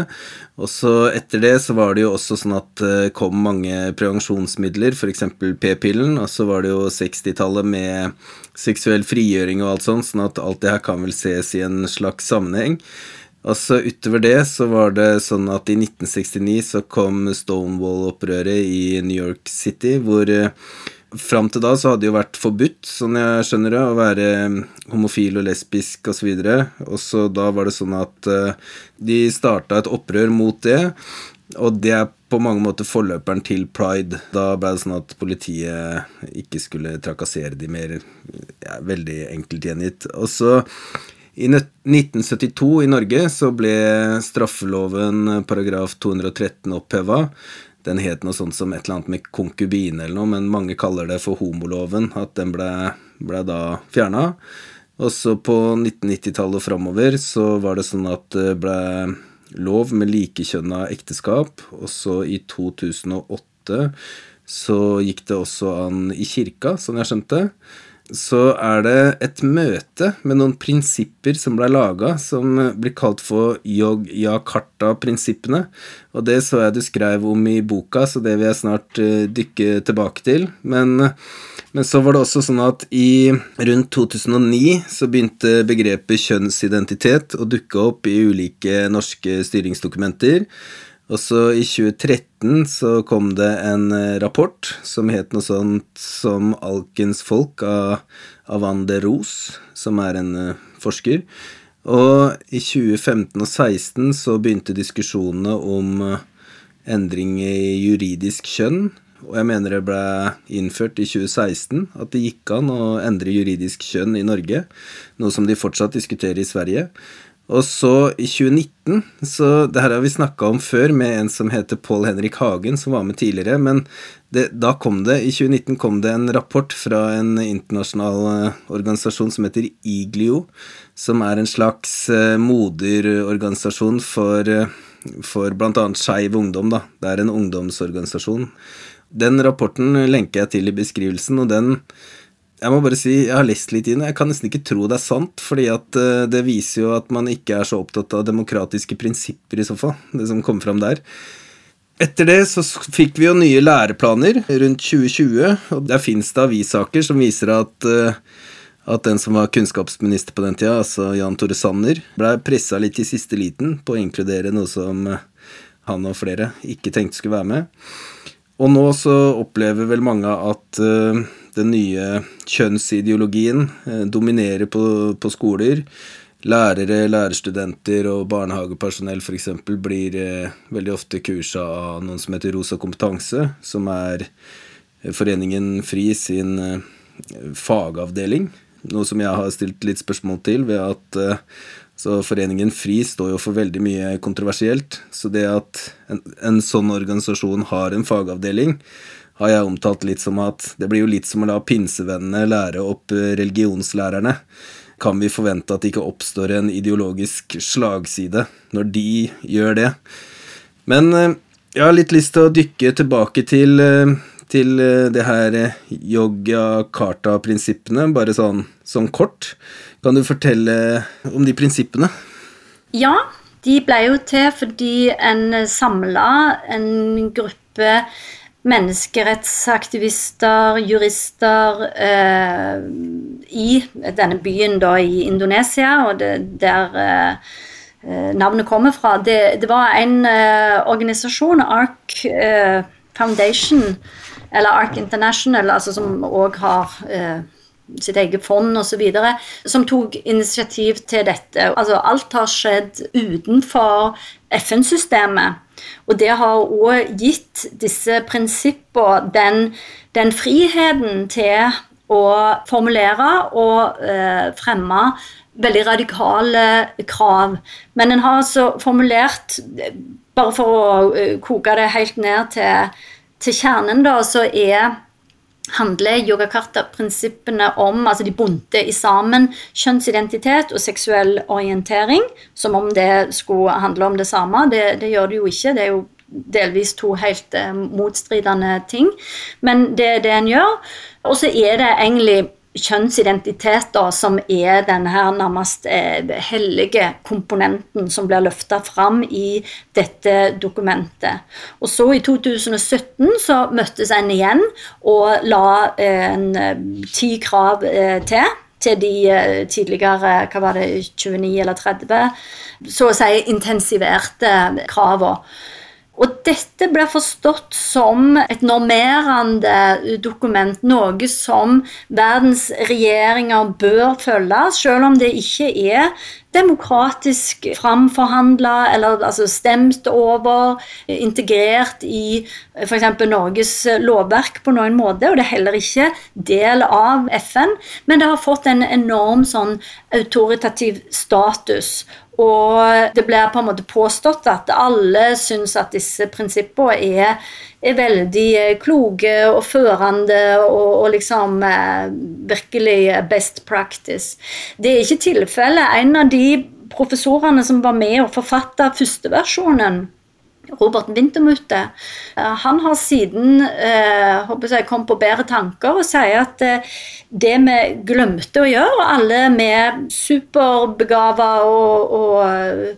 Og så etter det så var det jo også sånn at det uh, kom mange prevensjonsmidler, f.eks. p-pillen, og så var det jo 60-tallet med seksuell frigjøring og alt sånt, sånn at alt det her kan vel ses i en slags sammenheng. Og så utover det så var det sånn at i 1969 så kom Stonewall-opprøret i New York City, hvor uh, Fram til da så hadde det jo vært forbudt, sånn jeg skjønner det, å være mm, homofil og lesbisk osv. Og, så og så da var det sånn at uh, de starta et opprør mot det, og det er på mange måter forløperen til pride. Da ble det sånn at politiet ikke skulle trakassere de mer. Ja, veldig enkelt gjengitt. Og så i 1972 i Norge så ble straffeloven paragraf 213 oppheva. Den het noe sånt som et eller annet med konkubine eller noe, men mange kaller det for homoloven. At den ble, ble da fjerna. Og så på 1990-tallet og framover så var det sånn at det ble lov med likekjønna ekteskap. Og så i 2008 så gikk det også an i kirka, som jeg skjønte så er det et møte med noen prinsipper som ble laga, som blir kalt for Yog-Yakarta-prinsippene. Og det så jeg du skrev om i boka, så det vil jeg snart uh, dykke tilbake til. Men, men, så var det også sånn at i rundt 2009 så begynte begrepet kjønnsidentitet å dukke opp i ulike norske styringsdokumenter. Og så i 2013 så kom det en eh, rapport som het noe sånt som Alkens folk av Avander Ros, som er en uh, forsker. Og i 2015 og 2016 så begynte diskusjonene om uh, endring i juridisk kjønn. Og jeg mener det ble innført i 2016 at det gikk an å endre juridisk kjønn i Norge, noe som de fortsatt diskuterer i Sverige. Og så i 2019 Så det her har vi snakka om før med en som heter Paul Henrik Hagen, som var med tidligere. Men det, da kom det, i 2019 kom det en rapport fra en internasjonal uh, organisasjon som heter IGLIO, som er en slags uh, moderorganisasjon for, uh, for bl.a. skeiv ungdom. da. Det er en ungdomsorganisasjon. Den rapporten lenker jeg til i beskrivelsen, og den jeg må bare si, jeg har lest litt inn, og jeg kan nesten ikke tro det er sant, fordi at uh, det viser jo at man ikke er så opptatt av demokratiske prinsipper, i så fall, det som kom fram der. Etter det så fikk vi jo nye læreplaner rundt 2020, og der fins det avissaker som viser at, uh, at den som var kunnskapsminister på den tida, altså Jan Tore Sanner, blei pressa litt i siste liten på å inkludere noe som uh, han og flere ikke tenkte skulle være med. Og nå så opplever vel mange at den nye kjønnsideologien eh, dominerer på, på skoler. Lærere, lærerstudenter og barnehagepersonell f.eks. blir eh, veldig ofte kursa av noen som heter Rosa kompetanse, som er eh, Foreningen FRI sin fagavdeling. Noe som jeg har stilt litt spørsmål til, ved at så Foreningen FRI står jo for veldig mye kontroversielt. Så det at en, en sånn organisasjon har en fagavdeling, har jeg omtalt litt som at det blir jo litt som å la pinsevennene lære opp eh, religionslærerne. Kan vi forvente at det ikke oppstår en ideologisk slagside når de gjør det? Men eh, jeg har litt lyst til å dykke tilbake til, eh, til det her yoga-karta-prinsippene, bare sånn, sånn kort. Kan du fortelle om de prinsippene?
Ja, de ble jo til fordi en samla en gruppe menneskerettsaktivister, jurister eh, i denne byen da i Indonesia, og det, der eh, navnet kommer fra. Det, det var en eh, organisasjon, ARC eh, Foundation, eller ARC International, altså som òg har eh, sitt eget fond osv., som tok initiativ til dette. Altså, alt har skjedd utenfor FN-systemet. Og det har òg gitt disse prinsippene den, den, friheten til å formulere og eh, fremme veldig radikale krav. Men en har altså formulert, bare for å eh, koke det helt ned til, til kjernen, da, så er handler yogakarta-prinsippene om altså De bunte i sammen kjønnsidentitet og seksuell orientering, som om det skulle handle om det samme. Det, det gjør det jo ikke. Det er jo delvis to helt eh, motstridende ting. Men det er det en gjør. Og så er det egentlig kjønnsidentitet da, som er denne her nærmest eh, hellige komponenten som blir løfta fram i dette dokumentet. Og så i 2017 så møttes en igjen og la eh, en, eh, ti krav til til de tidligere hva var det, 29 eller 30, så å si intensiverte kravene. Og dette blir forstått som et normerende dokument, noe som verdens regjeringer bør følge, selv om det ikke er demokratisk framforhandla eller altså stemt over, integrert i f.eks. Norges lovverk på noen måte, og det er heller ikke del av FN, men det har fått en enorm sånn autoritativ status. Og det blir på en måte påstått at alle syns at disse prinsippene er, er veldig eh, kloke og førende og, og, liksom eh, virkelig best practice. Det er ikke tilfellet. En av de professorene som var med og forfatta førsteversjonen, Robert Wintermutte. Eh, han har siden eh, jeg, kom på bedre tanker og sier at eh, det vi glemte å gjøre, alle med superbegava og, og Eh,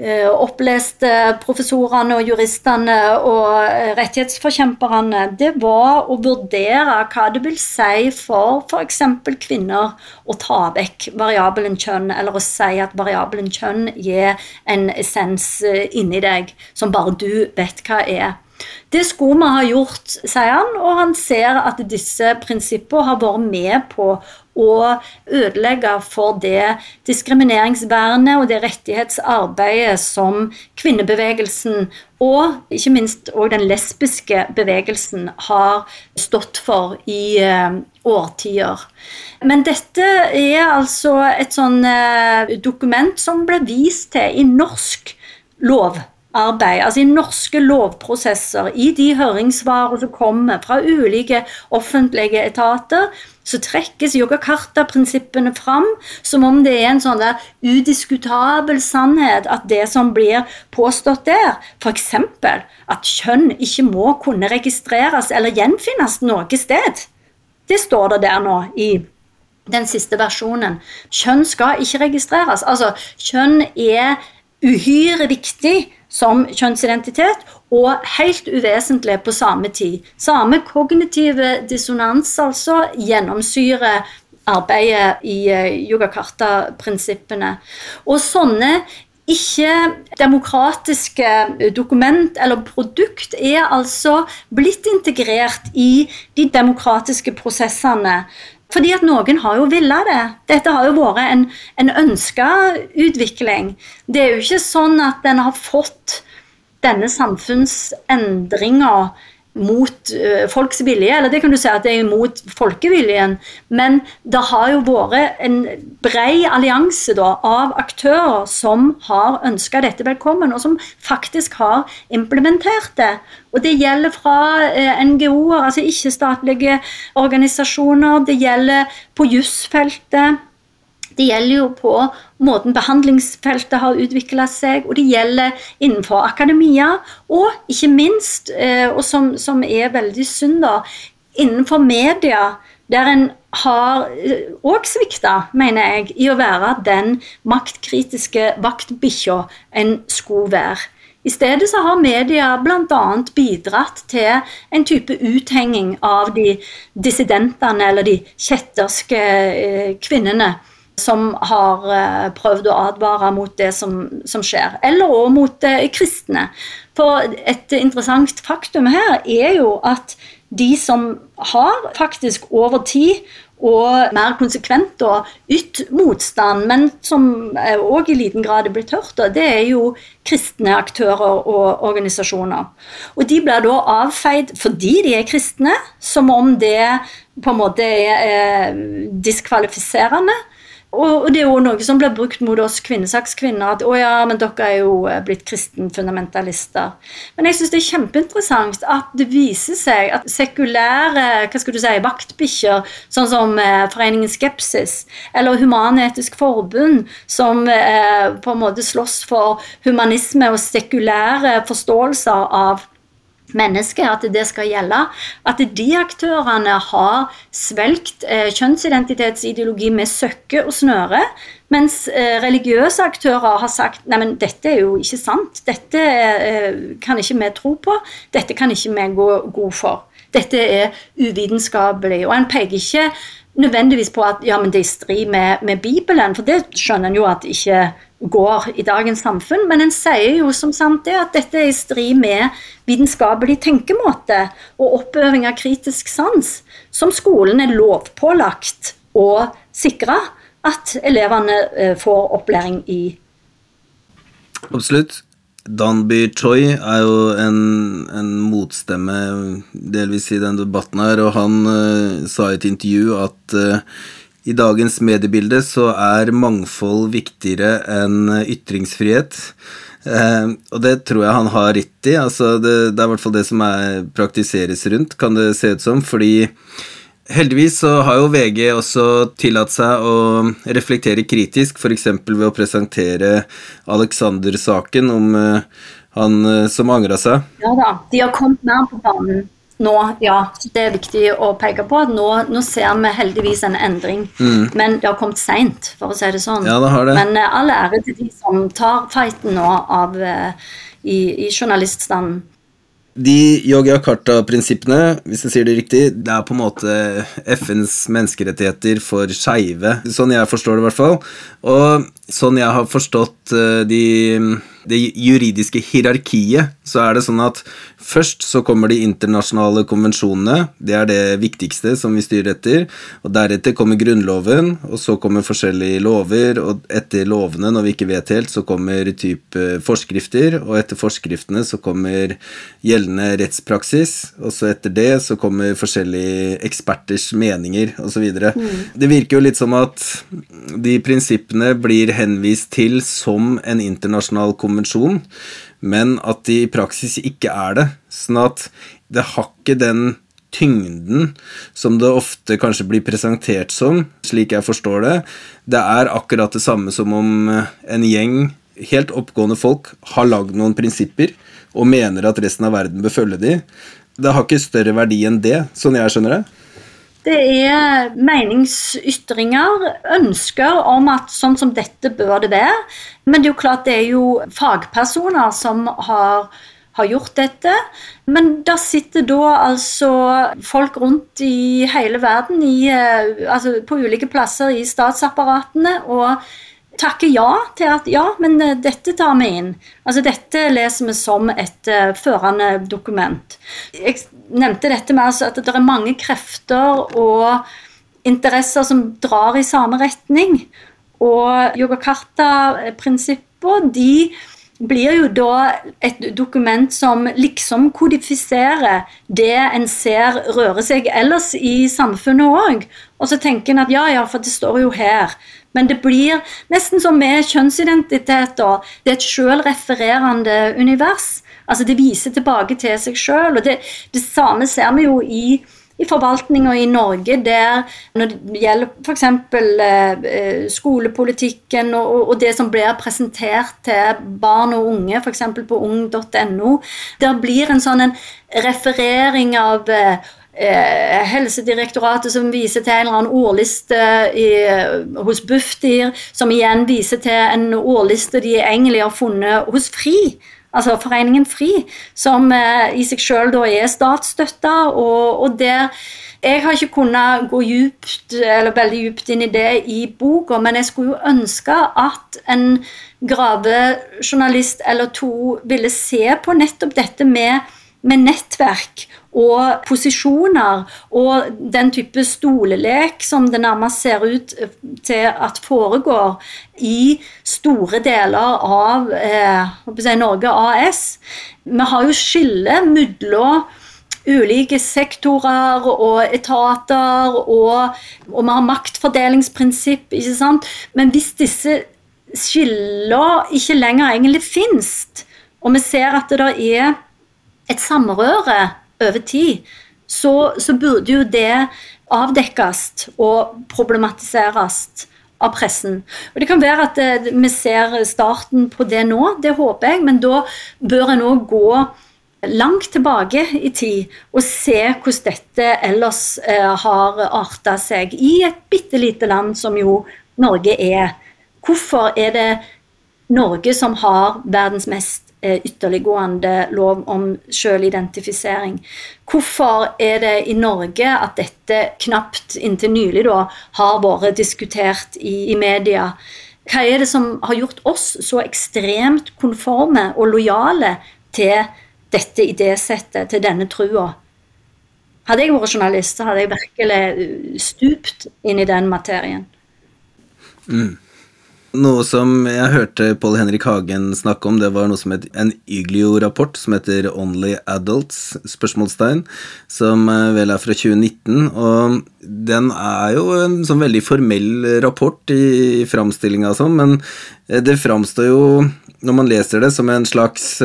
oppleste professorene og juristene og eh, rettighetsforkjemperne, det var å vurdere hva det vil si for f.eks. kvinner å ta vekk variabelen kjønn, eller å si at variabelen kjønn gir en essens eh, inni deg som bare du vet hva er. Det skulle vi ha gjort, sier han, og han ser at disse prinsippene har vært med på å ødelegge for det diskrimineringsvernet og det rettighetsarbeidet som kvinnebevegelsen og ikke minst òg den lesbiske bevegelsen har stått for i uh, årtier. Men dette er altså et sånn uh, dokument som ble vist til i norsk lov arbeid, altså i norske lovprosesser, i de høringssvarene som kommer fra ulike offentlige etater, så trekkes yogakarta-prinsippene fram som om det er en sånn der udiskutabel sannhet at det som blir påstått der, f.eks. at kjønn ikke må kunne registreres eller gjenfinnes noe sted, det står det der nå i den siste versjonen. Kjønn skal ikke registreres. Altså, kjønn er uhyre viktig som kjønnsidentitet, og helt uvesentlig på samme tid. Samme kognitive dissonans altså gjennomsyrer arbeidet i eh, yogakarta-prinsippene. Og sånne ikke-demokratiske dokument eller produkt er altså blitt integrert i de demokratiske prosessene fordi at noen har jo villa det. Dette har jo vært en, en ønska utvikling. Det er jo ikke sånn at en har fått denne samfunnsendringa mot uh, folks vilje, eller det kan du si at det er mot folkeviljen. Men det har jo vært en brei allianse av aktører som har ønska dette velkommen, og som faktisk har implementert det. Og det gjelder fra uh, NGO-er, altså ikke-statlige organisasjoner, det gjelder på jusfeltet. Det gjelder jo på måten behandlingsfeltet har utvikla seg, og det gjelder innenfor akademia, og ikke minst, eh, og som, som er veldig synd, da, innenfor media, der en har òg eh, svikta, mener jeg, i å være den maktkritiske vaktbikkja en skulle være. I stedet så har media bl.a. bidratt til en type uthenging av de dissidentene eller de kjetterske eh, kvinnene som har eh, prøvd å advare mot det som, som skjer, eller òg mot eh, kristne. For et interessant faktum her er jo at de som har faktisk over tid og mer konsekvent og ytt motstand, men som òg i liten grad er blitt hørt, det er jo kristne aktører og organisasjoner. Og de blir da avfeid fordi de er kristne, som om det på en måte er diskvalifiserende. Og, det er jo noe som blir brukt mot oss kvinnesakskvinner. At å ja, men dere er jo eh, blitt kristenfundamentalister. Men jeg syns det er kjempeinteressant at det viser seg at sekulære hva skal du si, vaktbikkjer, sånn som eh, Foreningen Skepsis, eller Human-Etisk Forbund, som eh, på en måte slåss for humanisme og sekulære forståelser av mennesket, at det skal gjelde. At de aktørene har svelgt eh, kjønnsidentitetsideologi med søkke og snøre, mens eh, religiøse aktører har sagt nei, men dette er jo ikke sant. Dette eh, kan ikke vi tro på. Dette kan ikke vi gå god for. Dette er uvitenskapelig. Og en peker ikke nødvendigvis på at ja, men det er i strid med, med Bibelen, for det skjønner en jo at ikke går i dagens samfunn. Men en sier jo som sant det at dette er i strid med vitenskapelig tenkemåte og oppøving av kritisk sans, som skolen er lovpålagt å sikre at elevene eh, får opplæring i.
Absolutt. Danby Choi er jo en, en, motstemme delvis i den debatten her, og han uh, sa i et intervju at uh, i dagens mediebilde så er mangfold viktigere enn ytringsfrihet. Uh, og det tror jeg han har rett i. Altså det, det, er i hvert fall det som er, praktiseres rundt, kan det se ut som. Fordi heldigvis så har jo VG også tillatt seg å reflektere kritisk, f.eks. ved å presentere Alexander-saken om eh, han eh, som angra seg.
Ja da, de har kommet mer på banen nå, ja, det er viktig å peke på. Nå, nå ser vi heldigvis en endring. Mm. Men det har kommet seint, for å si det sånn.
Ja, det har det.
Men uh, all ære til de som tar fighten nå av, i, i journaliststanden.
De Yogyakarta-prinsippene, hvis jeg sier det riktig, det er på en måte FNs menneskerettigheter for skeive. Sånn jeg forstår det, i hvert fall. Og sånn jeg har forstått uh, de det juridiske hierarkiet, så er det sånn at først så kommer de internasjonale konvensjonene. Det er det viktigste som vi styrer etter. Og deretter kommer Grunnloven, og så kommer forskjellige lover. Og etter lovene, når vi ikke vet helt, så kommer type forskrifter. Og etter forskriftene så kommer gjeldende rettspraksis. Og så etter det så kommer forskjellige eksperters meninger osv. Mm. Det virker jo litt som at de prinsippene blir henvist til som en internasjonal konvensjon konvensjon, men at de i praksis ikke er det. Sånn at det har ikke den tyngden som det ofte kanskje blir presentert som, slik jeg forstår det. Det er akkurat det samme som om en gjeng helt oppgående folk har lagd noen prinsipper og mener at resten av verden bør følge de. Det har ikke større verdi enn det, sånn jeg skjønner det.
Det er meningsytringer, ønsker om at sånn som dette bør det være. Men det er jo klart det er jo fagpersoner som har, har gjort dette. Men der sitter da altså folk rundt i hele verden, i, eh, altså på ulike plasser i statsapparatene, og takker ja til at ja, men eh, dette tar vi inn. Altså Dette leser vi som et uh, førende dokument. Jeg nevnte dette med altså at det er mange krefter og interesser som drar i samme retning. Og Yogakarta-prinsippene de blir jo da et dokument som liksom kodifiserer det en ser røre seg ellers i samfunnet òg. Og så tenker en at ja, ja, for det står jo her. Men det blir nesten som med kjønnsidentitet. Da. Det er et sjølrefererende univers. Altså Det viser tilbake til seg sjøl. Det, det samme ser vi jo i i forvaltninga i Norge der når det gjelder f.eks. Eh, skolepolitikken og, og, det som blir presentert til barn og unge, f.eks. på ung.no, der blir en sånn en referering av eh, Helsedirektoratet som viser til en eller annen ordliste i, hos Bufdir, som igjen viser til en ordliste de egentlig har funnet hos FRI altså Foreningen FRI, som eh, i seg sjøl er statsstøtta, og, og, der Jeg har ikke kunnet gå djupt, eller veldig djupt inn i det i boka, men jeg skulle jo ønske at en gravejournalist eller to ville se på nettopp dette med med nettverk og posisjoner og den type stolelek som det nærmest ser ut til at foregår i store deler av eh, Norge AS. Vi har jo skille mellom ulike sektorer og etater, og, og vi har maktfordelingsprinsipp, ikke sant. Men hvis disse skillene ikke lenger egentlig finnes, og vi ser at det er et samrøre over tid, så, så burde jo det avdekkes og problematiseres av pressen. Og Det kan være at eh, vi ser starten på det nå, det håper jeg, men da bør en òg gå langt tilbake i tid og se hvordan dette ellers eh, har arta seg i et bitte lite land som jo Norge er. Hvorfor er det Norge som har verdens mest ytterliggående lov om selvidentifisering? Hvorfor er det i Norge at dette knapt inntil nylig da, har vært diskutert i, i media? Hva er det som har gjort oss så ekstremt konforme og lojale til dette idésettet, til denne trua. Hadde jeg vært journalist, så hadde jeg virkelig stupt inn i den materien.
Mm. Noe som jeg hørte Paul Henrik Hagen snakke om, det var noe som het en Yglio-rapport som heter Only Adults? spørsmålstegn, som uh, vel er fra 2019. Og den er jo en sånn veldig formell rapport i framstillinga og sånn, men uh, det framstår jo, når man leser det, som en slags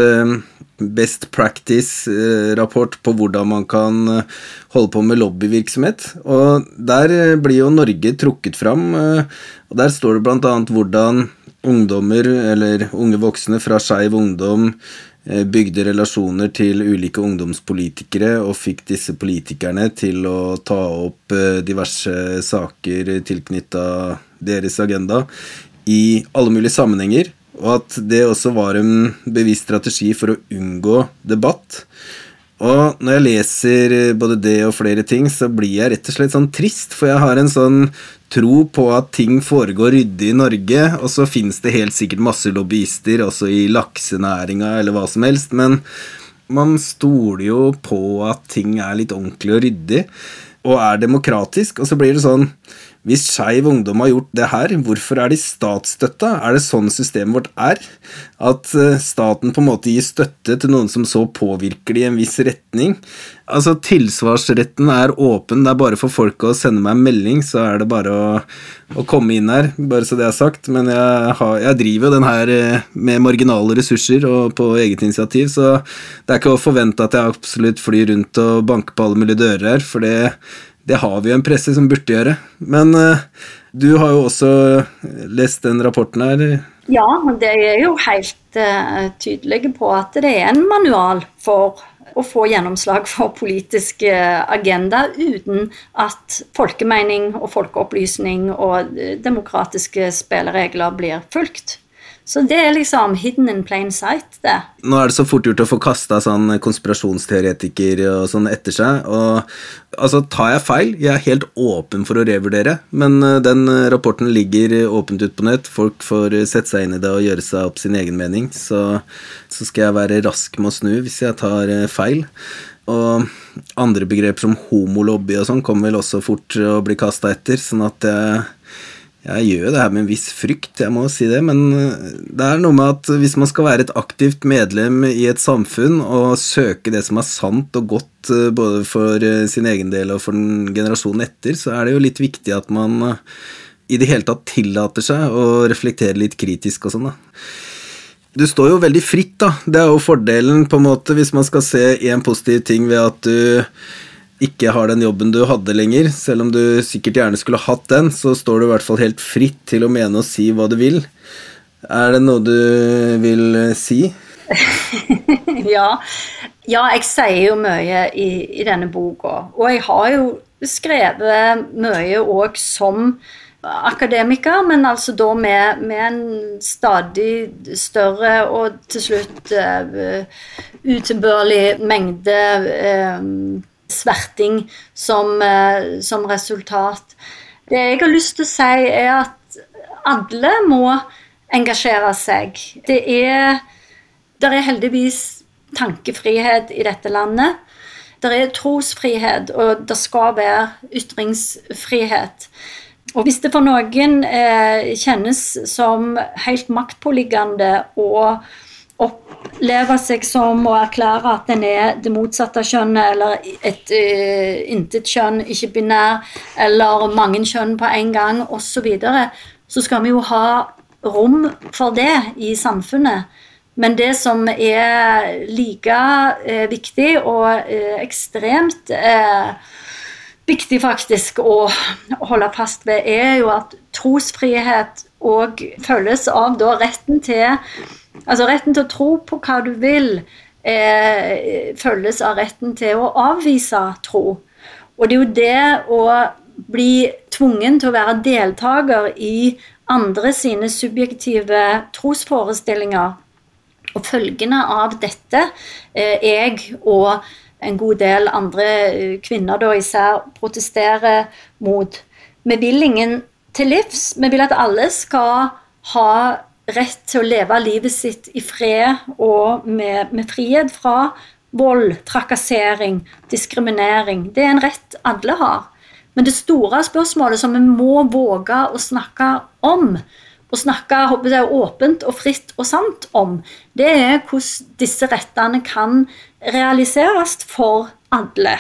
best practice-rapport på hvordan man kan eh, holde på med lobbyvirksomhet. Og der eh, blir jo Norge trukket fram, eh, og der står det bl.a. hvordan ungdommer, eller unge voksne fra Skeiv Ungdom, bygde relasjoner til ulike ungdomspolitikere og fikk disse politikerne til å ta opp diverse saker tilknytta deres agenda i alle mulige sammenhenger og at det også var en bevisst strategi for å unngå debatt. Og når jeg leser både det og flere ting, så blir jeg rett og slett sånn trist, for jeg har en sånn tro på at ting foregår ryddig i Norge, og så finnes det helt sikkert masse lobbyister også i laksenæringa eller hva som helst, men man stoler jo på at ting er litt ordentlig og ryddig, og er demokratisk, og så blir det sånn hvis Skeiv Ungdom har gjort det her, hvorfor er de statsstøtta? Er det sånn systemet vårt er? At eh, staten på en måte gir støtte til noen som så påvirker de i en viss retning? Altså, Tilsvarsretten er åpen, det er bare for folk å sende meg en melding, så er det bare å, å komme inn her, bare så det er sagt. Men jeg, har, jeg driver jo den her eh, med marginale ressurser og på eget initiativ, så det er ikke å forvente at jeg absolutt flyr rundt og banker på alle mulige dører her, for det det har vi jo en presse som burde gjøre. Men uh, du har jo også lest den rapporten her.
Ja, det er jo helt uh, tydelige på at det er en manual for å få gjennomslag for politisk agenda uten at folkemening og folkeopplysning og demokratiske spilleregler blir fulgt. Så det er liksom hidden in plain sight, det.
Nå er det så fort gjort å få kasta sånn konspirasjonsteoretiker og sånn etter seg. Og altså, tar jeg feil? Jeg er helt åpen for å revurdere, men eh, den rapporten ligger åpent ut på nett. Folk får sette seg inn i det og gjøre seg opp sin egen mening. Så, så skal jeg være rask med å snu hvis jeg tar eh, feil. Og andre begreper som homolobby og sånn kommer vel også fort å bli kasta etter, sånn at jeg jeg gjør det her med en viss frykt, jeg må si det, men eh, det er noe med at hvis man skal være et aktivt medlem i et samfunn og søke det som er sant og godt eh, både for eh, sin egen del og for den generasjonen etter, så er det jo litt viktig at man i det hele tatt tillater seg å reflektere litt kritisk og sånn, da. Du står jo veldig fritt, da. Det er jo fordelen, på en måte, hvis man skal se én positiv ting ved at du ikke har den jobben du hadde lenger, selv om du sikkert gjerne skulle hatt den, så står du i hvert fall helt fritt til å mene og si hva du vil. Er det noe du vil eh, si?
ja. ja. jeg sier jo mye i, i denne boka. Og jeg har jo skrevet mye òg som akademiker, men altså da med, med, en stadig større og til slutt uh, utilbørlig mengde uh, sverting som, eh, som, resultat. Det jeg har lyst til å si, er at alle må engasjere seg. Det er, er heldigvis tankefrihet i dette landet. Det er trosfrihet, og det skal være ytringsfrihet. Og hvis det for noen eh, kjennes som helt maktpåliggende å oppleve seg som å erklære at en er det motsatte kjønnet, eller et uh, intet kjønn, ikke binær, eller mange kjønn på en gang, osv., så, videre, så skal vi jo ha rom for det i samfunnet. Men det som er like uh, viktig og uh, ekstremt viktig faktisk å holde fast ved, er jo at trosfrihet òg følges av da retten til Altså retten til å tro på hva du vil, eh, følges av retten til å avvise tro. Og det er jo det å bli tvungen til å være deltaker i andre sine subjektive trosforestillinger. Og følgene av dette eh, jeg og en god del andre eh, kvinner da især protesterer mot. Vi vil ingen til livs. Vi vil at alle skal ha rett til å leve livet sitt i fred og med, med frihet fra vold, trakassering, diskriminering. Det er en rett alle har. Men det store spørsmålet som vi må våge å snakke om, og snakke jeg, åpent og fritt og sant om, det er hvordan disse rettene kan realiseres for alle.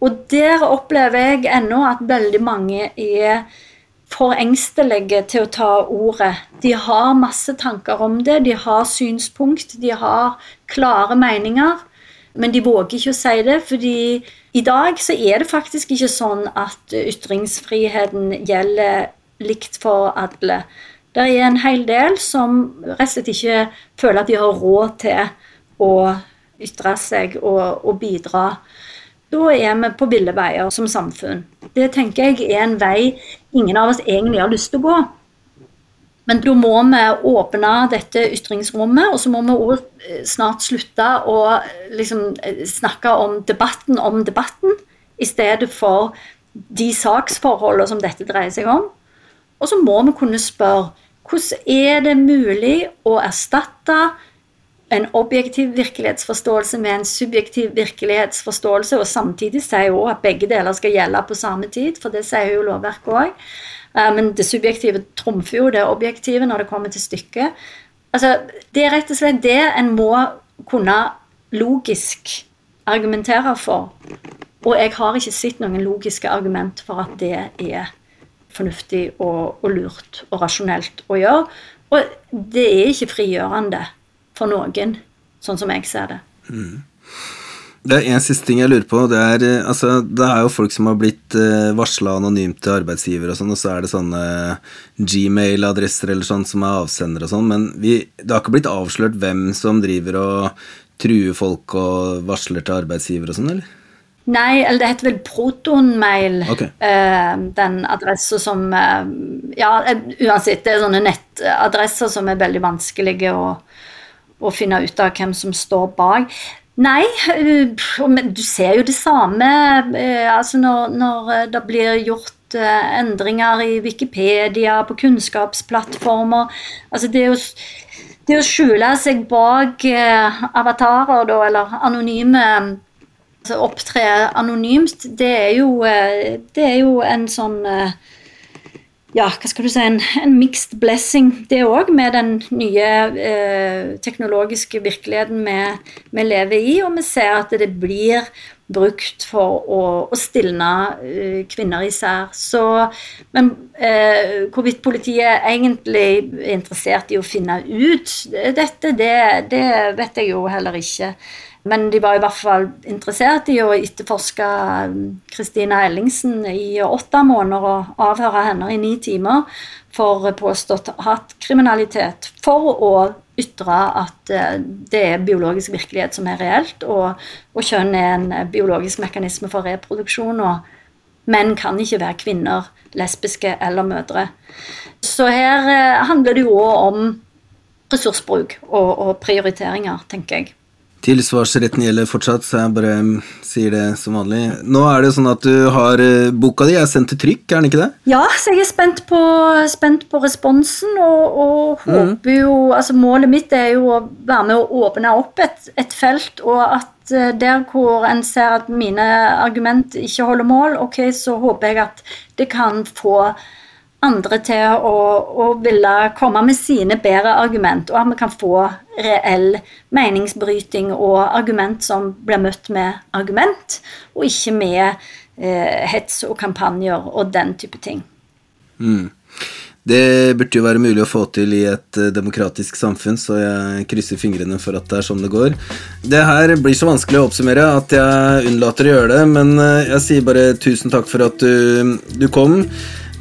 Og der opplever jeg ennå at veldig mange er for engstelige til å ta ordet. De har masse tanker om det, de har synspunkt, de har klare meninger. Men de våger ikke å si det, fordi i dag så er det faktisk ikke sånn at ytringsfriheten gjelder likt for alle. Det er en hel del som rett og slett ikke føler at de har råd til å ytre seg og, og bidra. Da er vi på ville veier som samfunn. Det tenker jeg er en vei ingen av oss egentlig har lyst til å gå. Men da må vi åpne dette ytringsrommet, og så må vi òg eh, snart slutte å liksom, eh, snakke om debatten om debatten, i stedet for de saksforholdene som dette dreier seg om. Og så må vi kunne spørre hvordan er det mulig å erstatte en objektiv virkelighetsforståelse med en subjektiv virkelighetsforståelse, og samtidig sier hun at begge deler skal gjelde på samme tid, for det sier jo lovverket òg. Eh, men det subjektive trumfer jo det objektive når det kommer til stykket. Altså, det er rett og slett det en må kunne logisk argumentere for. Og jeg har ikke sett noen logiske argument for at det er fornuftig og, og lurt og rasjonelt å gjøre. Og det er ikke frigjørende for noen, sånn som jeg ser det. Mm.
Det er en siste ting jeg lurer på. Det er, eh, altså, det er jo folk som har blitt eh, varsla anonymt til arbeidsgiver, og sånn, og så er det sånne Gmail-adresser eller sånn som er avsendere og sånn, men vi, det har ikke blitt avslørt hvem som driver og truer folk og varsler til arbeidsgiver og sånn, eller?
Nei, eller det heter vel protonmail,
okay.
den adressa som Ja, uansett, det er sånne nettadresser som er veldig vanskelige å å finne ut av hvem som står bak. Nei, du ser jo det samme eh, altså når, når eh, det blir gjort eh, endringer i Wikipedia, på kunnskapsplattformer. Altså det å, det å skjule seg bak avatarer, da, eller anonyme altså Opptre anonymt, det er jo, det er jo en sånn ja, hva skal du si, en, en mixed blessing, det òg, med den nye eh, teknologiske virkeligheten vi, vi, lever i. Og vi ser at det blir brukt for å, å stilne eh, kvinner især. Så, men eh, hvorvidt politiet egentlig er interessert i å finne ut dette, det, det vet jeg jo heller ikke. Men de var i hvert fall interessert i å etterforske Kristina um, Ellingsen i åtte måneder og avhøre henne i ni timer for påstått hattkriminalitet. For å ytre at uh, det er biologisk virkelighet som er reelt, og, og kjønn er en biologisk mekanisme for reproduksjon. og Menn kan ikke være kvinner, lesbiske eller mødre. Så her uh, handler det jo òg om ressursbruk og, og prioriteringer, tenker jeg.
Tilsvarsretten gjelder fortsatt, så jeg bare mm, sier det som vanlig. Nå er det sånn at du har eh, Boka di er sendt til trykk, er den ikke det?
Ja, så jeg er spent på, spent på responsen, og, og håper jo Altså, målet mitt er jo å være med å åpne opp et, et felt, og at eh, der hvor en ser at mine argument ikke holder mål, ok, så håper jeg at det kan få andre til å, å ville komme med sine bedre argument, og at vi kan få reell meningsbryting og argument som blir møtt med argument, og ikke med eh, hets og kampanjer og den type ting.
Mm. Det burde jo være mulig å få til i et eh, demokratisk samfunn, så jeg krysser fingrene for at det er sånn det går. Det her blir så vanskelig å oppsummere at jeg unnlater å gjøre det, men eh, jeg sier bare tusen takk for at du, du kom.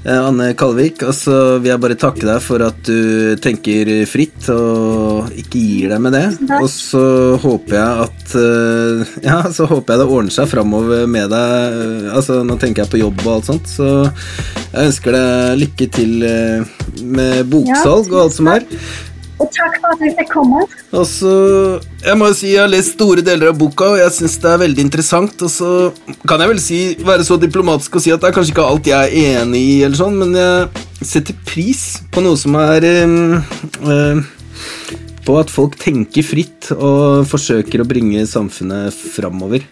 Eh, Anne Kalvik, og så vil jeg bare takke deg for at du tenker fritt og ikke gir deg med det. Og så håper jeg at eh, Ja, så håper jeg det ordner seg framover med deg. Altså, nå tenker jeg på jobb og alt sånt, så jeg ønsker deg lykke til eh, med boksalg og alt som er.
Og takk for at jeg fikk komme.
Altså, Jeg må jo si jeg har lest store deler av boka, og jeg syns det er veldig interessant. Og så kan jeg vel si, være så diplomatisk og si at det er kanskje ikke alt jeg er enig i, eller sånn, men jeg setter pris på noe som er øh, øh, På at folk tenker fritt og forsøker å bringe samfunnet framover.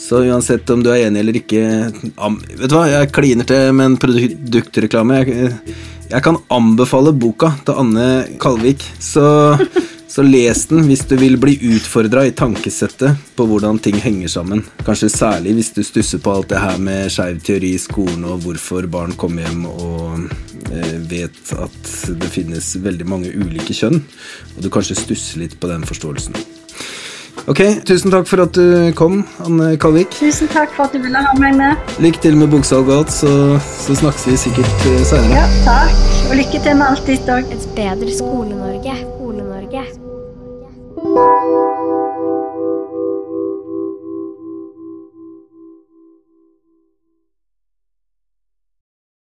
Så uansett om du er enig eller ikke Vet du hva, jeg kliner til med en produktreklame. Jeg, jeg kan anbefale boka til Anne Kalvik, så, så les den hvis du vil bli utfordra i tankesettet på hvordan ting henger sammen. Kanskje særlig hvis du stusser på alt det her med skeiv teori i skolen og hvorfor barn kommer hjem og eh, vet at det finnes veldig mange ulike kjønn, og du kanskje stusser litt på den forståelsen. Ok, tusen takk for at du kom, Anne Kalvik.
Tusen takk for at du ville ha meg med.
Lykke til med boksalget og alt, så, så, snakkes vi sikkert eh, senere.
Ja, takk. Og lykke til med alt ditt òg.
Et bedre Skole-Norge. Skole-Norge.